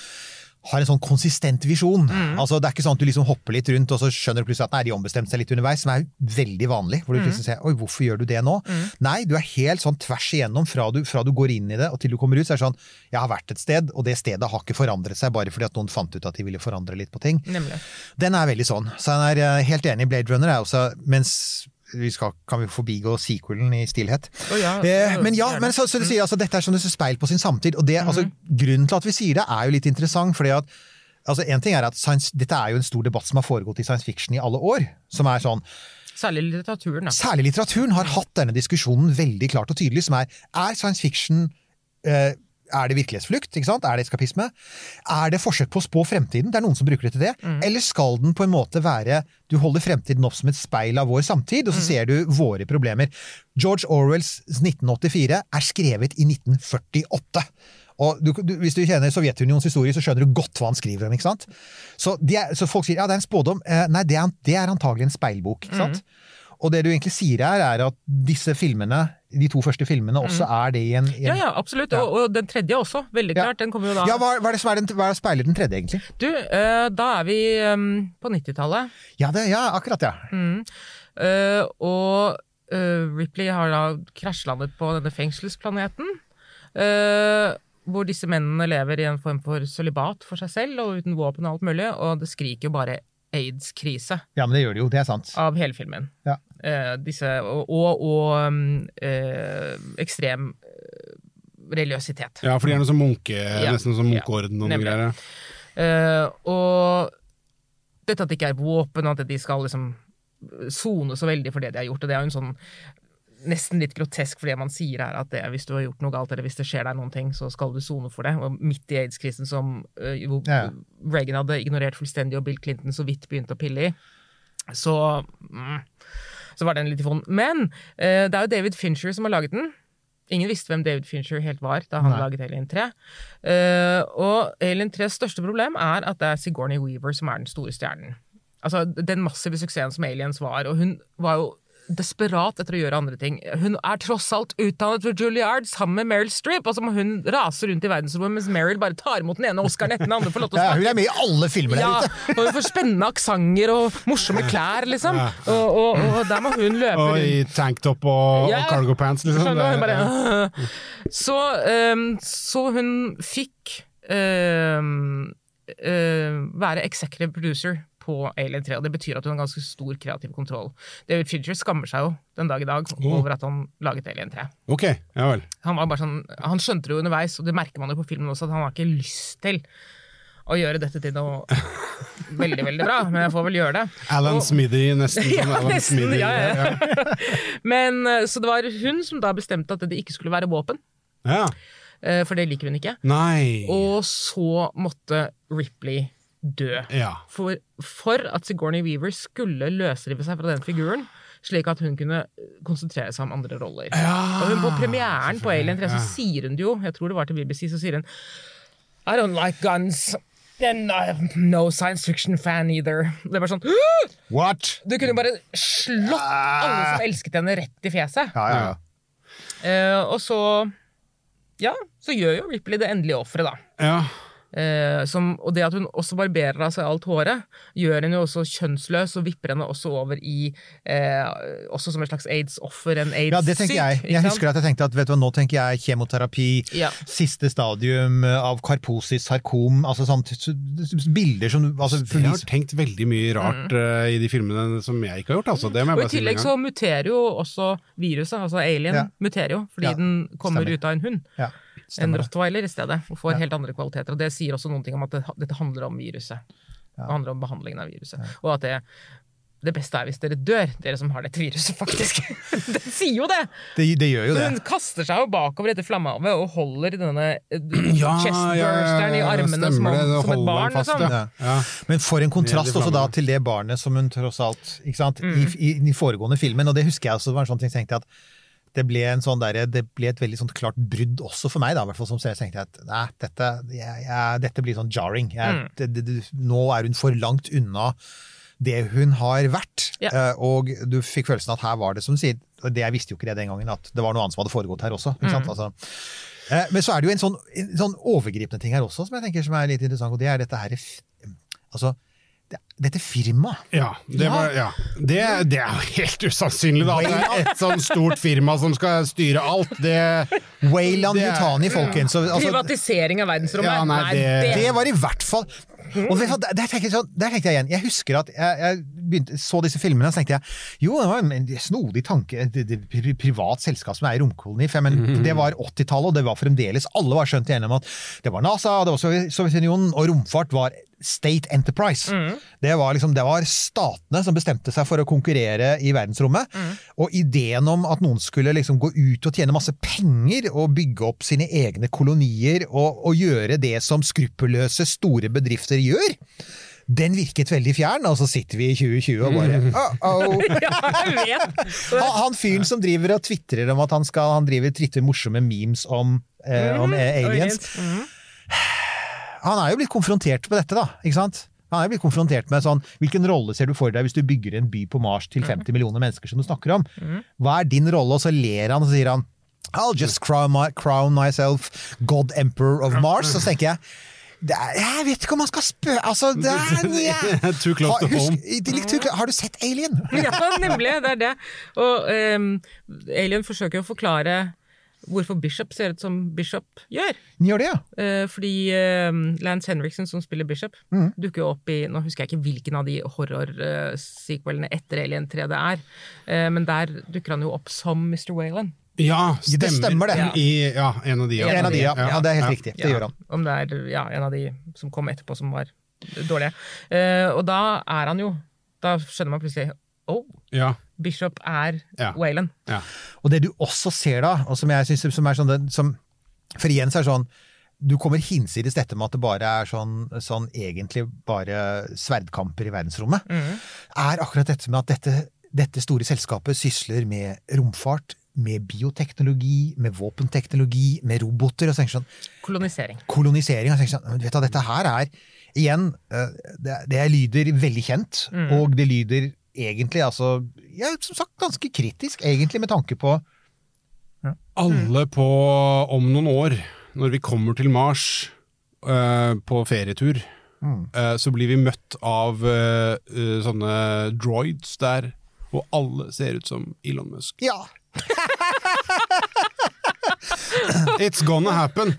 har en sånn konsistent visjon. Altså, det er ikke sånn at du liksom hopper litt rundt, og så skjønner du plutselig at nei, de ombestemte seg litt underveis, som er veldig vanlig. Hvor du plutselig ser oi, hvorfor gjør du det nå? Nei, du er helt sånn tvers igjennom fra du, fra du går inn i det og til du kommer ut. Så er det sånn, jeg har vært et sted, og det stedet har ikke forandret seg bare fordi at noen fant ut at de ville forandre litt på ting. Nemlig. Den er veldig sånn. Så jeg er eh, helt enig. Blade Runner er også Mens vi skal, kan vi forbigå sequelen i stillhet. Oh, ja, Eh, men ja, men så, så du sier, altså, dette er som det ser speil på sin samtid. Og det, altså, Mhm. grunnen til at vi sier det, er jo litt interessant. fordi at altså, en ting er at science, Dette er jo en stor debatt som har foregått i science fiction i alle år. Som er sånn, Særlig litteraturen, da. Særlig litteraturen har hatt denne diskusjonen veldig klart og tydelig, som er er science fiction eh, er det virkelighetsflukt? ikke sant? Er det eskapisme? Er det forsøk på å spå fremtiden? Det er noen som bruker det til det. Eller skal den på en måte være Du holder fremtiden opp som et speil av vår samtid, og så ser du våre problemer. George Orwells 1984 er skrevet i 1948. Og du, du, Hvis du kjenner Sovjetunionens historie, så skjønner du godt hva han skriver om. ikke sant? Så, er, så folk sier ja, det er en spådom. Eh, nei, det er, det er antagelig en speilbok. ikke sant? Og det du egentlig sier her, er at disse filmene, de to første filmene, også er det i en, i en Ja, ja, absolutt. Ja. Og, og den tredje også, veldig Ja. klart. Den kommer jo da Ja, hva, hva er det som er den, hva er det speiler den tredje, egentlig? Du, uh, da er vi um, på 90-tallet. Ja, ja akkurat, ja. Mm. Uh, og uh, Ripley har da krasjlandet på denne fengselsplaneten. hvor disse mennene lever i en form for sølibat for seg selv og uten våpen og alt mulig. Og det skriker jo bare aids-krise Ja, men det gjør det jo, det er sant. av hele filmen. Ja. Eh, disse, og og, um, eh, ekstrem eh, religiøsitet. Ja, for de er noe som munke, Ja. nesten som munkeorden og noe greier. Eh, og dette at det ikke er våpen, og at de skal liksom sone så veldig for det de har gjort. Og det er jo en sånn nesten litt grotesk, for det man sier er at det, hvis du har gjort noe galt, eller hvis det skjer deg noen ting, så skal du sone for det. Og midt i aids-krisen som uh, Ja. Reagan hadde ignorert fullstendig, og Bill Clinton så vidt begynte å pille i, så mm, så var den litt vond. Men eh, det er jo David Fincher som har laget den. Ingen visste hvem David Fincher helt var da han Nei. laget Alien 3. Uh, og Alien 3s største problem er at det er Sigourney Weaver som er den store stjernen. Altså, Den massive suksessen som Aliens var, og hun var jo desperat etter å gjøre andre ting. Hun er tross alt utdannet ved Juilliard sammen med Meryl Streep, og så må hun rase rundt i verdensrommet mens Meryl bare tar imot den ene Oscaren etter den andre. for lov til å Ja, hun er med i alle filmer der ute! og hun får spennende aksenter og morsomme klær, liksom. Og, og, og der må hun løpe Og i tanktop og, Ja. og cargo pants, liksom. Skjønner? Bare, ja. Så, um, så hun fikk um, Uh, være executive producer på Alien 3, og det betyr at hun har ganske stor kreativ kontroll. David Fincher skammer seg jo den dag i dag over at han laget Alien 3. Ok, ja vel. Han, var bare sånn, han skjønte det jo underveis, og det merker man jo på filmen også, at han har ikke lyst til å gjøre dette til noe veldig, veldig bra, men jeg får vel gjøre det. Alan Og- Smithy, nesten Ja, som Alan nesten, Smithy. ja, ja. Men, eh, så det var hun som da bestemte at det ikke skulle være våpen, ja. eh, for det liker hun ikke. Nei. Og så måtte Ripley dø. Ja. For, for at Sigourney Weaver skulle løsrive seg fra den figuren, slik at hun kunne konsentrere seg om andre roller. og hun på premieren på Alien 3 så sier hun det jo, jeg tror det var til BBC, så sier hun I don't like guns. And I'm no science fiction fan either. Det var sånn What? Du kunne bare slått alle som elsket henne, rett i fjeset. Ja, ja, ja. Eh, og så Ja, så gjør jo Ripley det endelige offeret, da. Ja. Eh, som, og det at hun også barberer av seg alt håret, gjør henne jo også kjønnsløs og vipper henne også over i eh, Også som et slags aids-offer, en aids-syk. Ja, det tenker jeg. Jeg husker at jeg tenkte at vet du hva, nå tenker jeg kjemoterapi, Ja. siste stadium av karposis, sarkom, altså sånn t- t- bilder som altså, Jeg har tenkt veldig mye rart eh, i de filmene som jeg ikke har gjort. Altså. Det må jeg Mm. Og bare I tillegg så muterer jo også viruset, altså alien, Ja. muterer jo, fordi Ja, den kommer stemmer. ut av en hund. Ja, stemmer det. rottweiler i stedet, og får helt andre kvaliteter. Og det sier også noen ting om at det, dette handler om viruset. Det handler om behandlingen av viruset. Og at det, det beste er hvis dere dør, dere som har dette viruset, faktisk. det sier jo det! Det, det gjør jo Så det. hun kaster seg jo bakover etter flammehavet og holder denne eh, Ja, chestbursteren i ja, ja, armene som, det, det som et barn. fast, Liksom. ja. Ja. Men for en kontrast også da til det barnet som hun tross alt ikke sant? Mm. I, i, I foregående filmen, og det husker jeg også var en sånn ting jeg tenkte at det ble, en sånn der, det ble et veldig sånn klart brudd også for meg, da, hvert fall som seer. Tenkte jeg at nei, dette, jeg, jeg, dette blir sånn jarring. Jeg, Mm. det, det, nå er hun for langt unna det hun har vært. Ja. Eh, og du fikk følelsen at her var det som sier, og det jeg visste jo ikke det den gangen, at det var noe annet som hadde foregått her også. Mm. Altså, eh, men så er det jo en sånn, en sånn overgripende ting her også, som jeg tenker som er litt interessant, og det er dette her Altså, dette firmaet. Ja, det, var, ja. Det, det er jo helt usannsynlig, da. Det er et sånn stort firma som skal styre alt. Det, Wayland Yutani, folkens. Altså, Privatisering av verdensrommet. Ja, nei, det- det var i hvert fall og der, der, tenkte jeg sånn, der tenkte jeg igjen, jeg husker at jeg, jeg begynte, så disse filmene, og så tenkte jeg jo, det var en snodig tanke, et, privat selskap som er i romkoloni, men det var 80-tallet, og det var fremdeles, alle var skjønt igjennom at det var NASA, det var Sovjetunionen, og romfart var State Enterprise. Det, var liksom, det var statene som bestemte seg for å konkurrere i verdensrommet, og ideen om at noen skulle liksom gå ut og tjene masse penger og bygge opp sine egne kolonier og, og gjøre det som skruppelløse store bedrifter gjør, den virket veldig fjern, og så sitter vi i 2020 og bare uh-oh. Ja! Han, han fyren som driver og tvitrer om at han skal Han driver tritter morsomme memes om, eh, om eh, aliens. Mhm. Han er jo blitt konfrontert med dette, da. ikke sant? Han er blitt konfrontert med sånn Hvilken rolle ser du for deg hvis du bygger en by på Mars til 50 millioner mennesker, som du snakker om? Hva er din rolle? Og så ler han og sier han I'll just crown, my, crown myself God Emperor of Mars. Så tenker jeg det er, jeg vet ikke om man skal spørre altså, det er, ja. Too close to home. Har du sett Alien? Ja, nemlig. Det er det. Og um, Alien forsøker å forklare hvorfor Bishop ser ut som Bishop gjør. Gjør det, ja. Eh, fordi ehm, Lance Henriksen, som spiller Bishop, Mm. dukker jo opp i Nå husker jeg ikke hvilken av de horror-sequelene etter Alien 3 det er, eh, men der dukker han jo opp som Mr. Wayland. ja, stemmer. Det stemmer, det. I, ja, en av de. En av de, ja. ja det er helt Ja. riktig. Det gjør han. Om det er ja, en av de som kom etterpå som var dårlige. Eh, og da er han jo Da skjønner man plutselig Oh, Ja, Bishop er Ja. Wayland. ja. Og det du også ser da, og som jeg synes som er sånn, som, for igjen så er det sånn, du kommer hinsides dette med at det bare er sånn, sånn egentlig bare sverdkamper i verdensrommet, er akkurat dette med at dette, dette store selskapet sysler med romfart, med bioteknologi, med våpenteknologi, med roboter, og så tenker sånn, Kolonisering. kolonisering. Og så tenker sånn, vet du, dette her er igjen eh, Det, det lyder veldig kjent, og det lyder egentlig altså ja, som sagt ganske kritisk, egentlig med tanke på Alle på om noen år, når vi kommer til Mars uh, på ferietur, eh, så blir vi møtt av uh, sånne droids der, og alle ser ut som Elon Musk. Ja! It's gonna happen!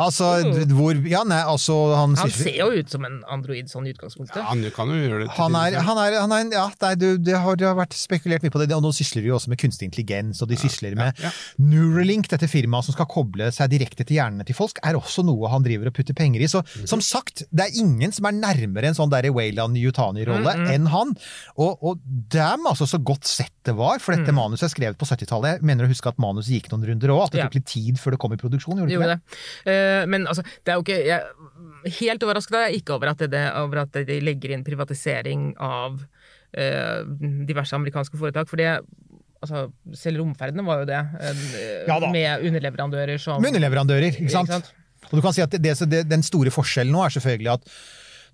Altså, hvor Ja, nei, altså Han, Han ser jo ut som en android sånn i utgangspunktet. Han kan jo gjøre det. han er, han er, han er Ja, det, er, du, det, har, det har vært spekulert mye på det, og nå sysler de jo også med kunstig intelligens, og de sysler med ja. Neuralink, dette firmaet som skal koble seg direkte til hjernene til folk, er også noe han driver og putter penger i. Så mm. som sagt, det er ingen som er nærmere en sånn der Wayland Yutani-rolle Mhm. enn han. Og, og damn, altså, så godt sett det var, for dette manuset er skrevet på 70-tallet. Jeg mener å huske at manuset gikk noen runder òg, at det tok litt tid før det kom i produksjon. Gjorde Det det gjorde det. Eh, men altså, det er jo ikke jeg, Helt overrasket er jeg ikke over at, det, over at de legger inn privatisering av uh, diverse amerikanske foretak. For det altså, selv romferdene var jo det, eh, Ja med underleverandører som Med underleverandører, ikke sant? Ikke sant? Og du kan si at det, det, Den store forskjellen nå er selvfølgelig at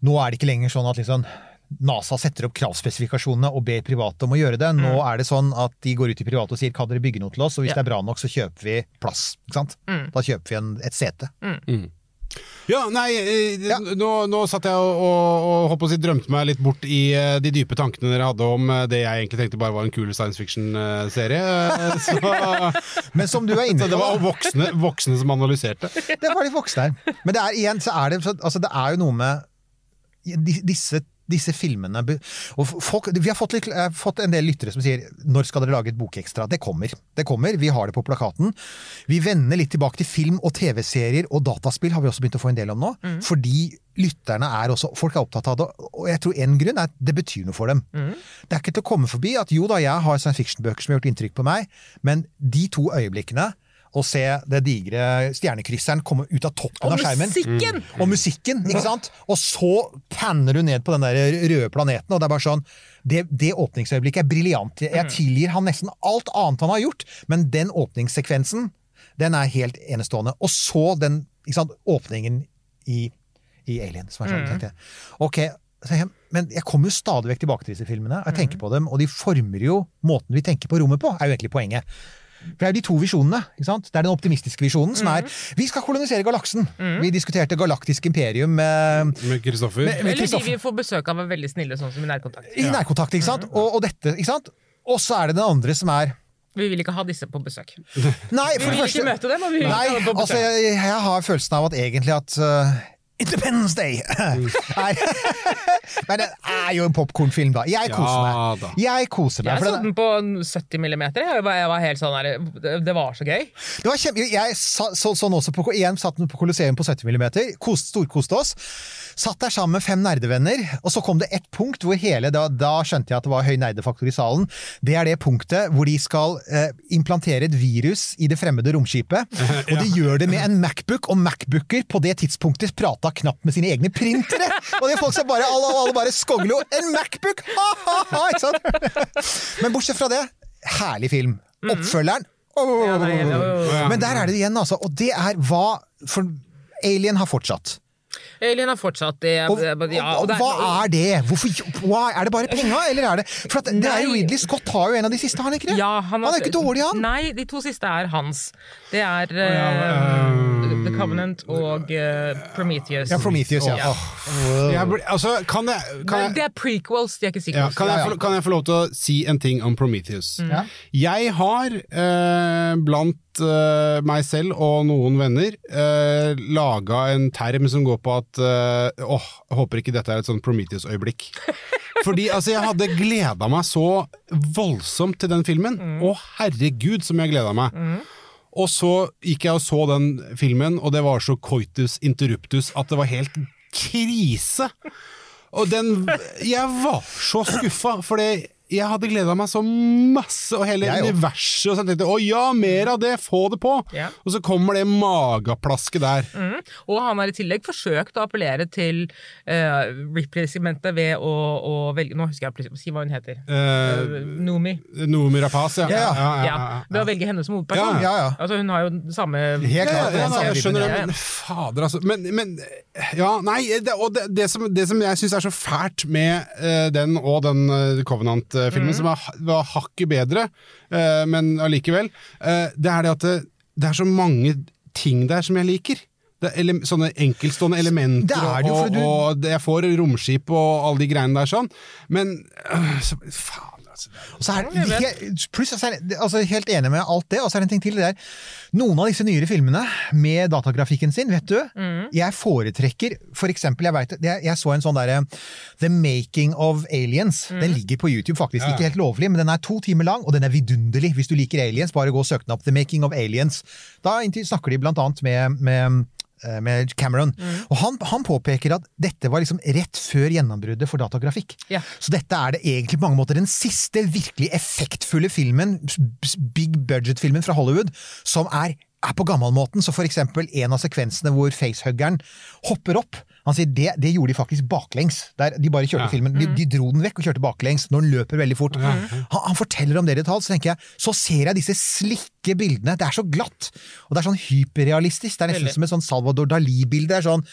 nå er det ikke lenger sånn at liksom NASA setter opp kravspesifikasjonene og ber private om å gjøre det. Nå er det sånn at de går ut til private og sier kan dere bygge noe til oss, og hvis Mm. Ja. det er bra nok, så kjøper vi plass. Ikke sant? Mm. Da kjøper vi en, et sete. Ja, nei, eh, Ja. Nå, nå satt jeg og, og, og og si, drømte meg litt bort i eh, de dype tankene dere hadde om eh, det jeg egentlig tenkte bare var en kul science fiction-serie. Men som du er inne på det var voksne, voksne som analyserte. det var de voksne her. Men det er igjen, så er det, så- altså det er jo noe med di- disse, disse filmene og folk, Vi har fått, litt, har fått en del lyttere som sier 'når skal dere lage et bokekstra'? Det kommer. Det kommer, Vi har det på plakaten. Vi vender litt tilbake til film og TV-serier og dataspill har vi også begynt å få en del om nå. Fordi lytterne er også Folk er opptatt av det, og jeg tror en grunn er at det betyr noe for dem. Det er ikke til å komme forbi at jo da, jeg har science fiction-bøker som har gjort inntrykk på meg, men de to øyeblikkene å se det digre stjernekrysseren komme ut av toppen av skjermen musikken! og musikken, ikke sant? Og så panner du ned på den der røde planeten, og det er bare sånn Det, det åpningsøyeblikket er briljant. Jeg tilgir han nesten alt annet han har gjort, men den åpningssekvensen, den er helt enestående. Og så den sant, åpningen i, i Alien, som er sånn, tenkte jeg. Ok, jeg, men jeg kommer jo stadig vekk tilbake til disse filmene, og jeg tenker på dem, og de former jo måten vi tenker på rommet på, er jo egentlig poenget. For det er jo de to visjonene. ikke sant? Det er den optimistiske visjonen som er vi skal kolonisere galaksen. Vi diskuterte Galaktisk imperium med, Med Kristoffer. Eller de vi får besøk av er veldig snille, sånn som i nærkontakt. i nærkontakt. ikke sant? Og, og dette, ikke sant? Og så er det den andre som er Vi vil ikke ha disse på besøk. Nei, Vi vil første ikke møte dem, og vi vil Nei, ikke ha dem på altså jeg, jeg har følelsen av at egentlig at uh, Independence Day Nei. Men det er jo en popkornfilm, da. Jeg koser Ja, meg. da. Jeg koser meg. Jeg så den på 70 millimeter. Jeg var, jeg var helt sånn her, det- var så gøy. Det var kjempe... Jeg så, sånn også på, igjen satt den på Colosseum på 70 millimeter. kost, storkoste oss. Satt der sammen med fem nerdevenner, og så kom det ett punkt hvor hele Da, da skjønte jeg at det var høy nerdefaktor i salen. Det er det punktet hvor de skal eh, implantere et virus i det fremmede romskipet. Og de gjør det med en Macbook, og Macbooker på det tidspunktet prata knapt med sine egne printere! Og det folk som bare alle, alle bare skoglo En Macbook! Ha, ha, ha! Ikke sant? Men bortsett fra det, herlig film. Oppfølgeren oh, Ja, nei, men der er det igjen, altså. Og det er hva For Alien har fortsatt. Alien har fortsatt det. Og, ja, og, og det hva er det? Hvorfor, er det bare penga, eller er det For at det er jo. Ridley Scott har jo en av de siste, har han ikke det? Ja, han, er jo ikke dårlig, han. Nei, de to siste er hans. Det er ja, eh, The Covenant og uh, Prometheus. Ja, Prometheus, ja. Ja. Åh. Jeg altså, kan jeg, kan jeg, det er prequels, de er ikke ja, sequels. kan, kan jeg få lov til å si en ting om Prometheus? Ja. Jeg har, eh, blant eh, meg selv og noen venner, eh, laga en term som går på at eh, Åh, jeg håper ikke dette er et sånn Prometheus-øyeblikk. Fordi altså, jeg hadde gleda meg så voldsomt til den filmen. Å herregud, som jeg gleda meg. Og så gikk jeg og så den filmen, og det var så coitus interruptus at det var helt krise. Og den Jeg var så skuffa, for det jeg hadde gleda meg så masse, og hele Jeg universet. Og så tenkte jeg å ja, mer av det, få det på! Ja. Og så kommer det mageplasket der. Mm. Og han har i tillegg forsøkt å appellere til uh, Ripley-segmentet ved å, å velge Nå husker jeg Si hva hun heter. Eh, Uh, Nomi. Nomi Rapaz, ja. Ja, ja. Ja, Ved å velge henne som hovedperson. Ja, ja. Altså, hun har jo den samme Helt klart. ja, samme jeg skjønner det, men fader, altså. Men, men ja, nei, det, og det, det, som, det som jeg syns er så fælt med uh, den og den uh, Covenant-filmen, som var, var hakket bedre, uh, men allikevel, uh, det er det at det, det er så mange ting der som jeg liker. Det er ele sånne enkeltstående elementer, Det er det jo, og, og det- jeg får romskip og alle de greiene der sånn, men øh, så, faen, er- Og så er det, he- pluss, det, altså helt enig med alt det, og så er det en ting til. Det er Noen av disse nyere filmene med datagrafikken sin, vet du, jeg foretrekker for eksempel, jeg, vet, jeg, jeg så en sånn derre The Making of Aliens. Den ligger på YouTube, faktisk. Ja. Ikke helt lovlig, men den er to timer lang, og den er vidunderlig. Hvis du liker aliens, bare gå og søk den opp. The Making of Aliens. Da snakker de blant annet med, med med Cameron. Og han, han påpeker at dette var liksom rett før gjennombruddet for datagrafikk. Yeah. Så dette er det egentlig på mange måter den siste virkelig effektfulle filmen, big budget-filmen fra Hollywood, som er, er på gammelmåten. Så for eksempel en av sekvensene hvor facehuggeren hopper opp. Han sier det, det gjorde de faktisk baklengs. Der de bare kjørte Ja. filmen, de, de dro den vekk og kjørte baklengs når den løper veldig fort. Han, han forteller om det i detalj, så tenker jeg, så ser jeg disse slikke bildene. Det er så glatt, og det er sånn hyperrealistisk. Det er nesten Veldig. som et sånn Salvador Dali-bilde. Det er sånn,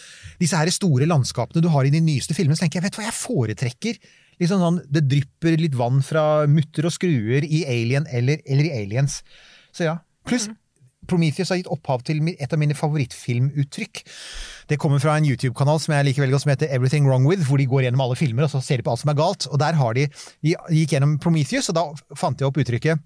Disse her store landskapene du har i de nyeste filmene, så tenker jeg, vet du hva jeg foretrekker? Liksom sånn, det drypper litt vann fra mutter og skruer i Alien eller, eller i Aliens. Så ja. Pluss Prometheus har gitt opphav til et av mine favorittfilmuttrykk. Det kommer fra en YouTube-kanal som jeg liker veldig godt, som heter Everything Wrong With, hvor de går gjennom alle filmer og så ser de på alt som er galt. Og der har de, de gikk gjennom Prometheus, og da fant jeg opp uttrykket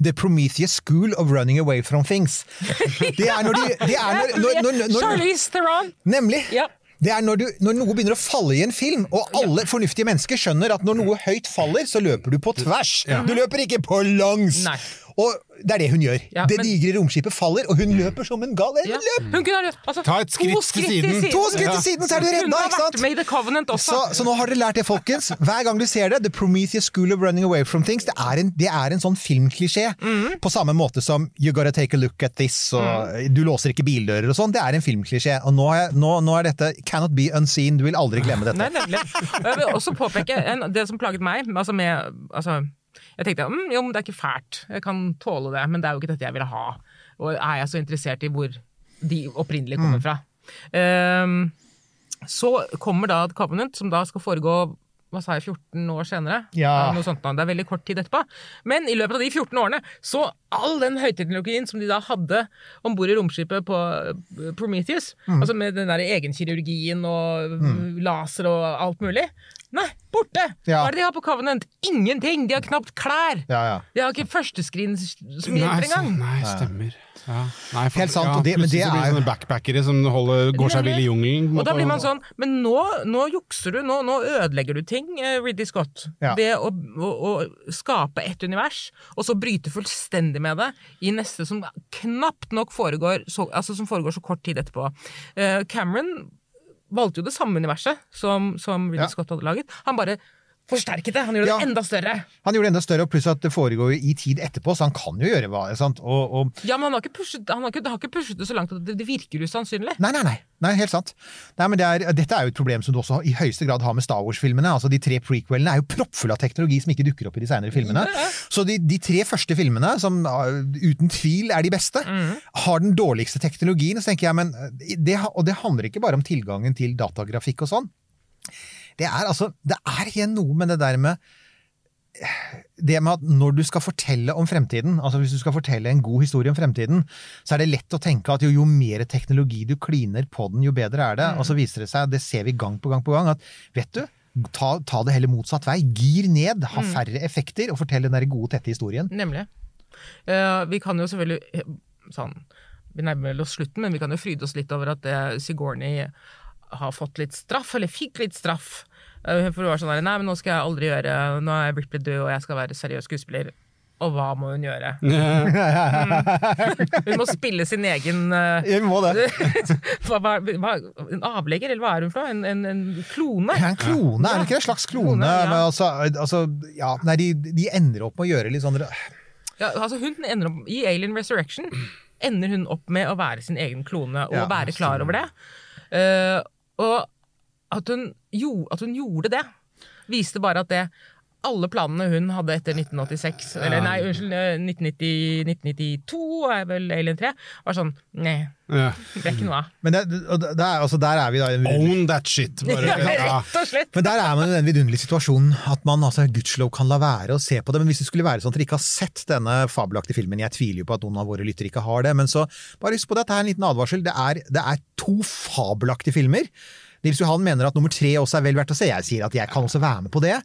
The Prometheus School of Running Away From Things. Det er når de det er når, når, når, når, Charlize Theron! Nemlig! Ja. Det er når, du, når noe begynner å falle i en film, og alle fornuftige mennesker skjønner at når noe høyt faller, så løper du på tvers. Du løper ikke på langs! Nei. Og det er det hun gjør. Ja, det men- digre romskipet faller, og hun løper som en gal. Ja. Løp! Hun kunne altså, Ta et skritt to til siden. To skritt til siden, så er du redda! ikke sant? med i The Covenant også. Så, så nå har dere lært det, folkens. Hver gang du ser det, The Prometheus School of Running Away From Things, det er en, det er en sånn filmklisjé. Mhm. På samme måte som You gotta take a look at this, og mm. du låser ikke bildører og sånn. Det er en filmklisjé. Og nå, er, jeg- nå, nå er dette Cannot be unseen. Du vil aldri glemme dette. Nei, nemlig. Og Jeg vil også påpeke en, det som plaget meg. Altså med, altså, jeg tenkte mm, jo, det er ikke fælt, jeg kan tåle det, men det er jo ikke dette jeg ville ha. Og er jeg så interessert i hvor de opprinnelig kommer Mm. fra? Ehm, så kommer da Covenant, som da skal foregå hva sa jeg, 14 år senere? Ja. Noe sånt, det er veldig kort tid etterpå. Men i løpet av de 14 årene, så all den høyteknologien som de da hadde om bord i romskipet på eh, Prometheus, Mm. altså med den der egenkirurgien og laser og alt mulig Nei, borte! Ja. Hva er det de har på Covenant? Ingenting! De har knapt klær! Ja, ja. De har ikke førsteskrin som Nei, hjelper så, engang! nei, stemmer. Ja. Nei, for, Helt sant, ja, og det- men det er- sånne backpackere som holder, går seg vill i jungelen. Og da blir man sånn Men nå, nå jukser du, nå, nå ødelegger du ting, eh, Ridley Scott. Ja. Ved å, å, å skape et univers, og så bryte fullstendig med det i neste som knapt nok foregår så, altså som foregår så kort tid etterpå. Eh, Cameron valgte jo det samme universet som, som Ridley Ja. Scott hadde laget. Han bare forsterket det! Han gjorde Ja. det enda større! Han gjorde det enda større, og pluss at det foregår i tid etterpå, så han kan jo gjøre hva sant? Og, og Ja, men han har pushet, han har ikke, har ikke pushet det så langt at det, det virker usannsynlig. Nei, nei, nei. nei helt sant. Nei, men det er, dette er jo et problem som du også i høyeste grad har med Star Wars-filmene. Altså, De tre prequelene er jo proppfulle av teknologi som ikke dukker opp i de senere filmene. Så de, de tre første filmene, som uh, uten tvil er de beste, har den dårligste teknologien. Så tenker jeg, men uh, det, Og det handler ikke bare om tilgangen til datagrafikk og sånn. Det er altså, det er igjen noe med det der med det med at når du skal fortelle om fremtiden, altså hvis du skal fortelle en god historie om fremtiden, så er det lett å tenke at jo, jo mer teknologi du kliner på den, jo bedre er det. Og så viser det seg, det ser vi gang på gang på gang, at vet du, ta, ta det heller motsatt vei. Gir ned, ha færre effekter, og fortell den der gode, tette historien. Nemlig. Uh, vi kan jo selvfølgelig eh, sånn, Vi nærmer oss slutten, men vi kan jo fryde oss litt over at eh, Sigourney har fått litt straff, eller fikk litt straff. Eh, for hun var sånn der, Nei, men nå skal jeg aldri gjøre Nå er Ripley død, og jeg skal være seriøs skuespiller. Og hva må hun gjøre? Hun må spille sin egen Ja, hun må det. hva, hva, En avlegger, eller hva er hun for noe? En, en, en klone? Ja, en klone, er det ikke en slags klone? Klone, ja. Men altså, altså, ja, nei, de, de ender opp med å gjøre litt sånn Ja, altså hun ender opp, I Alien Resurrection ender hun opp med å være sin egen klone og Ja, være klar over det. Eh, og at hun, jo, at hun gjorde det, viste bare at det alle planene hun hadde etter 1986, eller nei, unnskyld, eh, 1990, 1992 er vel Alien 3, var sånn Nei, Ja. det er ikke noe av. Men det, det er, altså, der er vi da i Own that shit! Bare, Ja, ja. rett og slett. Men der er man i den vidunderlige situasjonen at man altså, gudskjelov kan la være å se på det. Men hvis det skulle være sånn at dere ikke har sett denne fabelaktige filmen, jeg tviler jo på at noen av våre lyttere ikke har det, men så bare husk på det, dette er en liten advarsel. Det er, det er to fabelaktige filmer. Nils Johan mener at nummer tre også er vel verdt å se. Jeg sier at jeg kan også være med på det.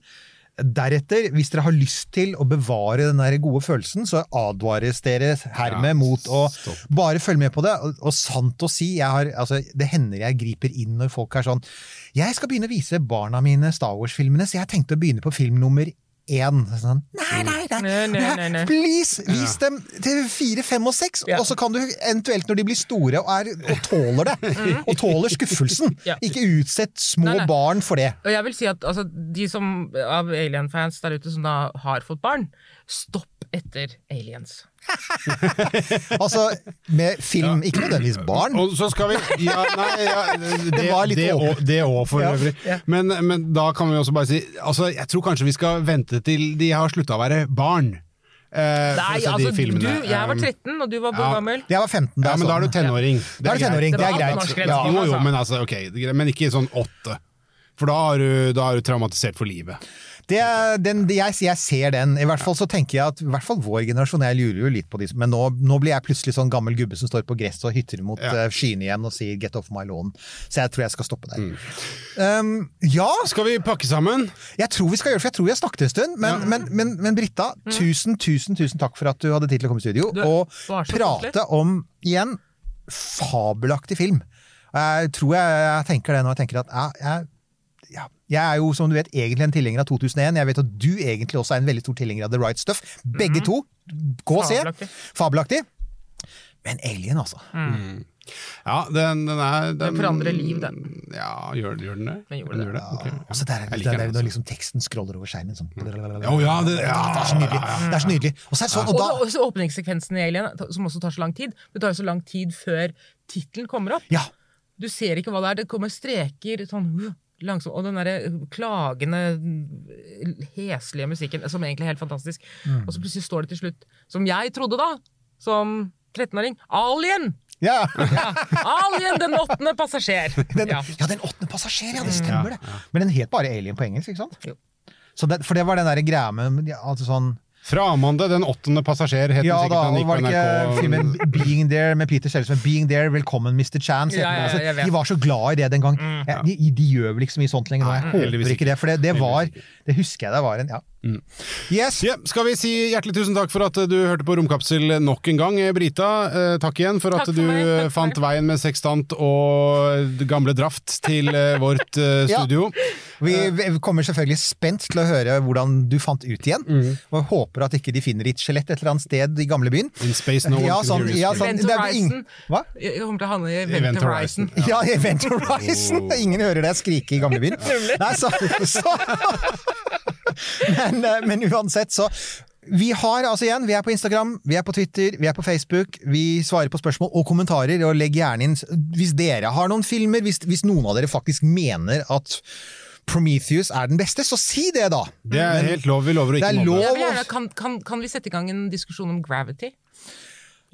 Deretter, hvis dere har lyst til å bevare den der gode følelsen, så advares dere hermed Ja, mot å stopp. bare følge med på det. Og, og sant å si, jeg har, altså, det hender jeg griper inn når folk er sånn Jeg skal begynne å vise barna mine Star Wars-filmene, så jeg tenkte å begynne på film nummer én. Sånn, nei, nei, nei, Nei. Please, vis dem til fire, fem og seks, og så kan du eventuelt, når de blir store og, er, og tåler det, og tåler skuffelsen, Mm. Ikke utsett små barn for det. Og jeg vil si at altså, de som, av Alien-fans der ute som da har fått barn, Stopp etter aliens. Altså, med film, ikke nødvendigvis barn. Og så skal vi ja, nei, ja, det, var litt det, og- det òg, for Ja, øvrig. ja. Men, men da kan vi også bare si altså, Jeg tror kanskje vi skal vente til de har slutta å være barn. eh, Nei, altså, du, jeg var Um, 13, og du var hvor ja. gammel? Jeg var 15 da Ja, men da er du tenåring. Ja. Det er tenåring, det er Det er greit. Ja. Jo, jo, altså. men, altså, ok, det greit. men ikke sånn åtte. For da er du, da er du traumatisert for livet. Det, er- den, jeg, jeg ser den. I hvert fall så tenker jeg at i hvert fall vår generasjon Jeg lurer jo litt på de som Men nå, nå blir jeg plutselig sånn gammel gubbe som står på gresset og hytter mot Ja. eh, skyene igjen og sier 'get off my lawn'. Så jeg tror jeg skal stoppe der. Mm. Um, ja, Skal vi pakke sammen? jeg tror vi skal gjøre det, for jeg tror vi har snakket en stund. Men, men, men, men Britta, tusen, tusen, tusen takk for at du hadde tid til å komme i studio Du, og prate om, igjen, fabelaktig film. Jeg tror jeg, jeg tenker det nå. Jeg tenker at jeg, jeg ja, jeg er jo, som du vet, egentlig en tilhenger av 2001. Jeg vet at du egentlig også er en veldig stor tilhenger av The Right Stuff. Begge to. Gå og se. Fabelaktig. Men Alien, altså. Ja, den, den er den, Den forandrer liv, den. Ja, gjør, gjør den det? Den gjorde det. Ok, ja. Altså, der der, der, det er den, når altså. liksom teksten scroller over skjermen. Sånn. Oh, ja, det- ja. det er så nydelig. Det er så nydelig. Og så er det sånn, og Og da, det- åpningssekvensen i Alien, som også tar så lang tid. Det tar jo så lang tid før tittelen kommer opp. ja, Du ser ikke hva det er. Det kommer streker sånn langsomt. Og den derre klagende, heslige musikken, som egentlig er helt fantastisk. Mm. Og så plutselig står det til slutt, som jeg trodde da, som 13-åring, Alien! ja. Ja, Alien, den åttende passasjer! Den, Ja. ja, den åttende passasjer, ja, det stemmer det. Men den het bare Alien på engelsk, ikke sant? Jo. Så det, for det var den der greia med ja, altså sånn Fra Amande, den åttende passasjer, het Ja den da, sikkert. Den gikk var på NRK. filmen Being There med Peter Sellers med Being There, Velkommen Mr. Chance. Ja, ja, altså, de var så glad i det den gang. Ja, de, de gjør vel ikke så mye sånt lenger nå. Jeg håper ikke det, for det, det var Det husker jeg det var en Ja. Yes. Yeah, skal vi si hjertelig tusen takk for at du hørte på Romkapsel nok en gang. Brita, eh, takk igjen for at Takk for du meg, takk fant veien med sekstant og gamle draft til eh, vårt eh, Ja. studio. Vi, vi kommer selvfølgelig spent til å høre hvordan du fant ut igjen. Mm. Og håper at ikke de finner ditt skjelett et eller annet sted i gamlebyen. In space no Ja, sånn, ja, sånn, Event det er ingen- Horizon. Hva? Jeg kommer til å handle i Event Event Horizon. Horizon. Ja, Event Horizon! Ingen hører deg skrike i gamlebyen. Nei, så, så. Men, eh, men uansett, så vi har altså igjen, vi er på Instagram, vi er på Twitter, vi er på Facebook. Vi svarer på spørsmål og kommentarer. og Legg gjerne inn Hvis dere har noen filmer, hvis, hvis noen av dere faktisk mener at Prometheus er den beste, så si det, da! Det er helt lov. Vi lover å ikke er mobbe. lov. Jeg kan, kan, kan vi sette i gang en diskusjon om gravity?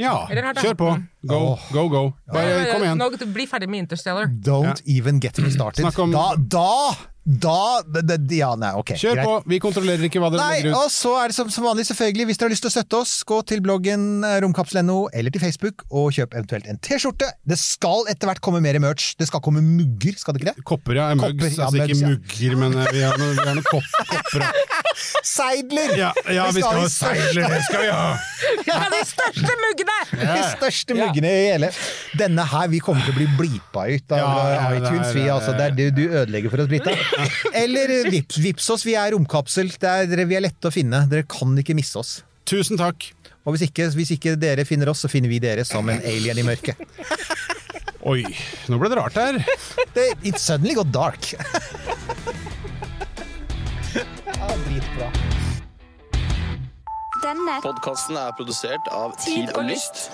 Ja, kjør på. Go, go, go. Bare kom igjen. Nå, bli ferdig med Interstellar. Don't even get me started. Da, da, da det, det, Ja, nei, ok. Kjør greit. på. Vi kontrollerer ikke hva dere Nei, legger ut. og så er det som, som vanlig, selvfølgelig, hvis dere har lyst til å støtte oss, gå til bloggen eh, romkapsel.no eller til Facebook og kjøp eventuelt en T-skjorte. Det skal etter hvert komme mer merch. Det skal komme mugger, skal det ikke det? Kopper, ja. Mugs. Kopper, ja, altså ikke mugs, ja. mugger, men eh, vi har noen, vi har noen kopp, kopper. Seidler! Ja, ja, vi skal ha seidler, det skal vi ha! Ja, de største muggene! De største muggene i hele Denne her, vi kommer til å bli blipa ut av Ja, ja, det iTunes. Vi, altså, det er det du ødelegger for oss, Brita. Eller eh, vips, vips oss, vi er romkapsel. Det er, vi er lette å finne. Dere kan ikke misse oss. Tusen takk. Og hvis ikke, hvis ikke dere finner oss, så finner vi dere som en alien i mørket. Oi, nå ble det rart her. Det, it suddenly got dark. ja, dritbra. Denne Podkasten er produsert av Tid Tid og. Lyst.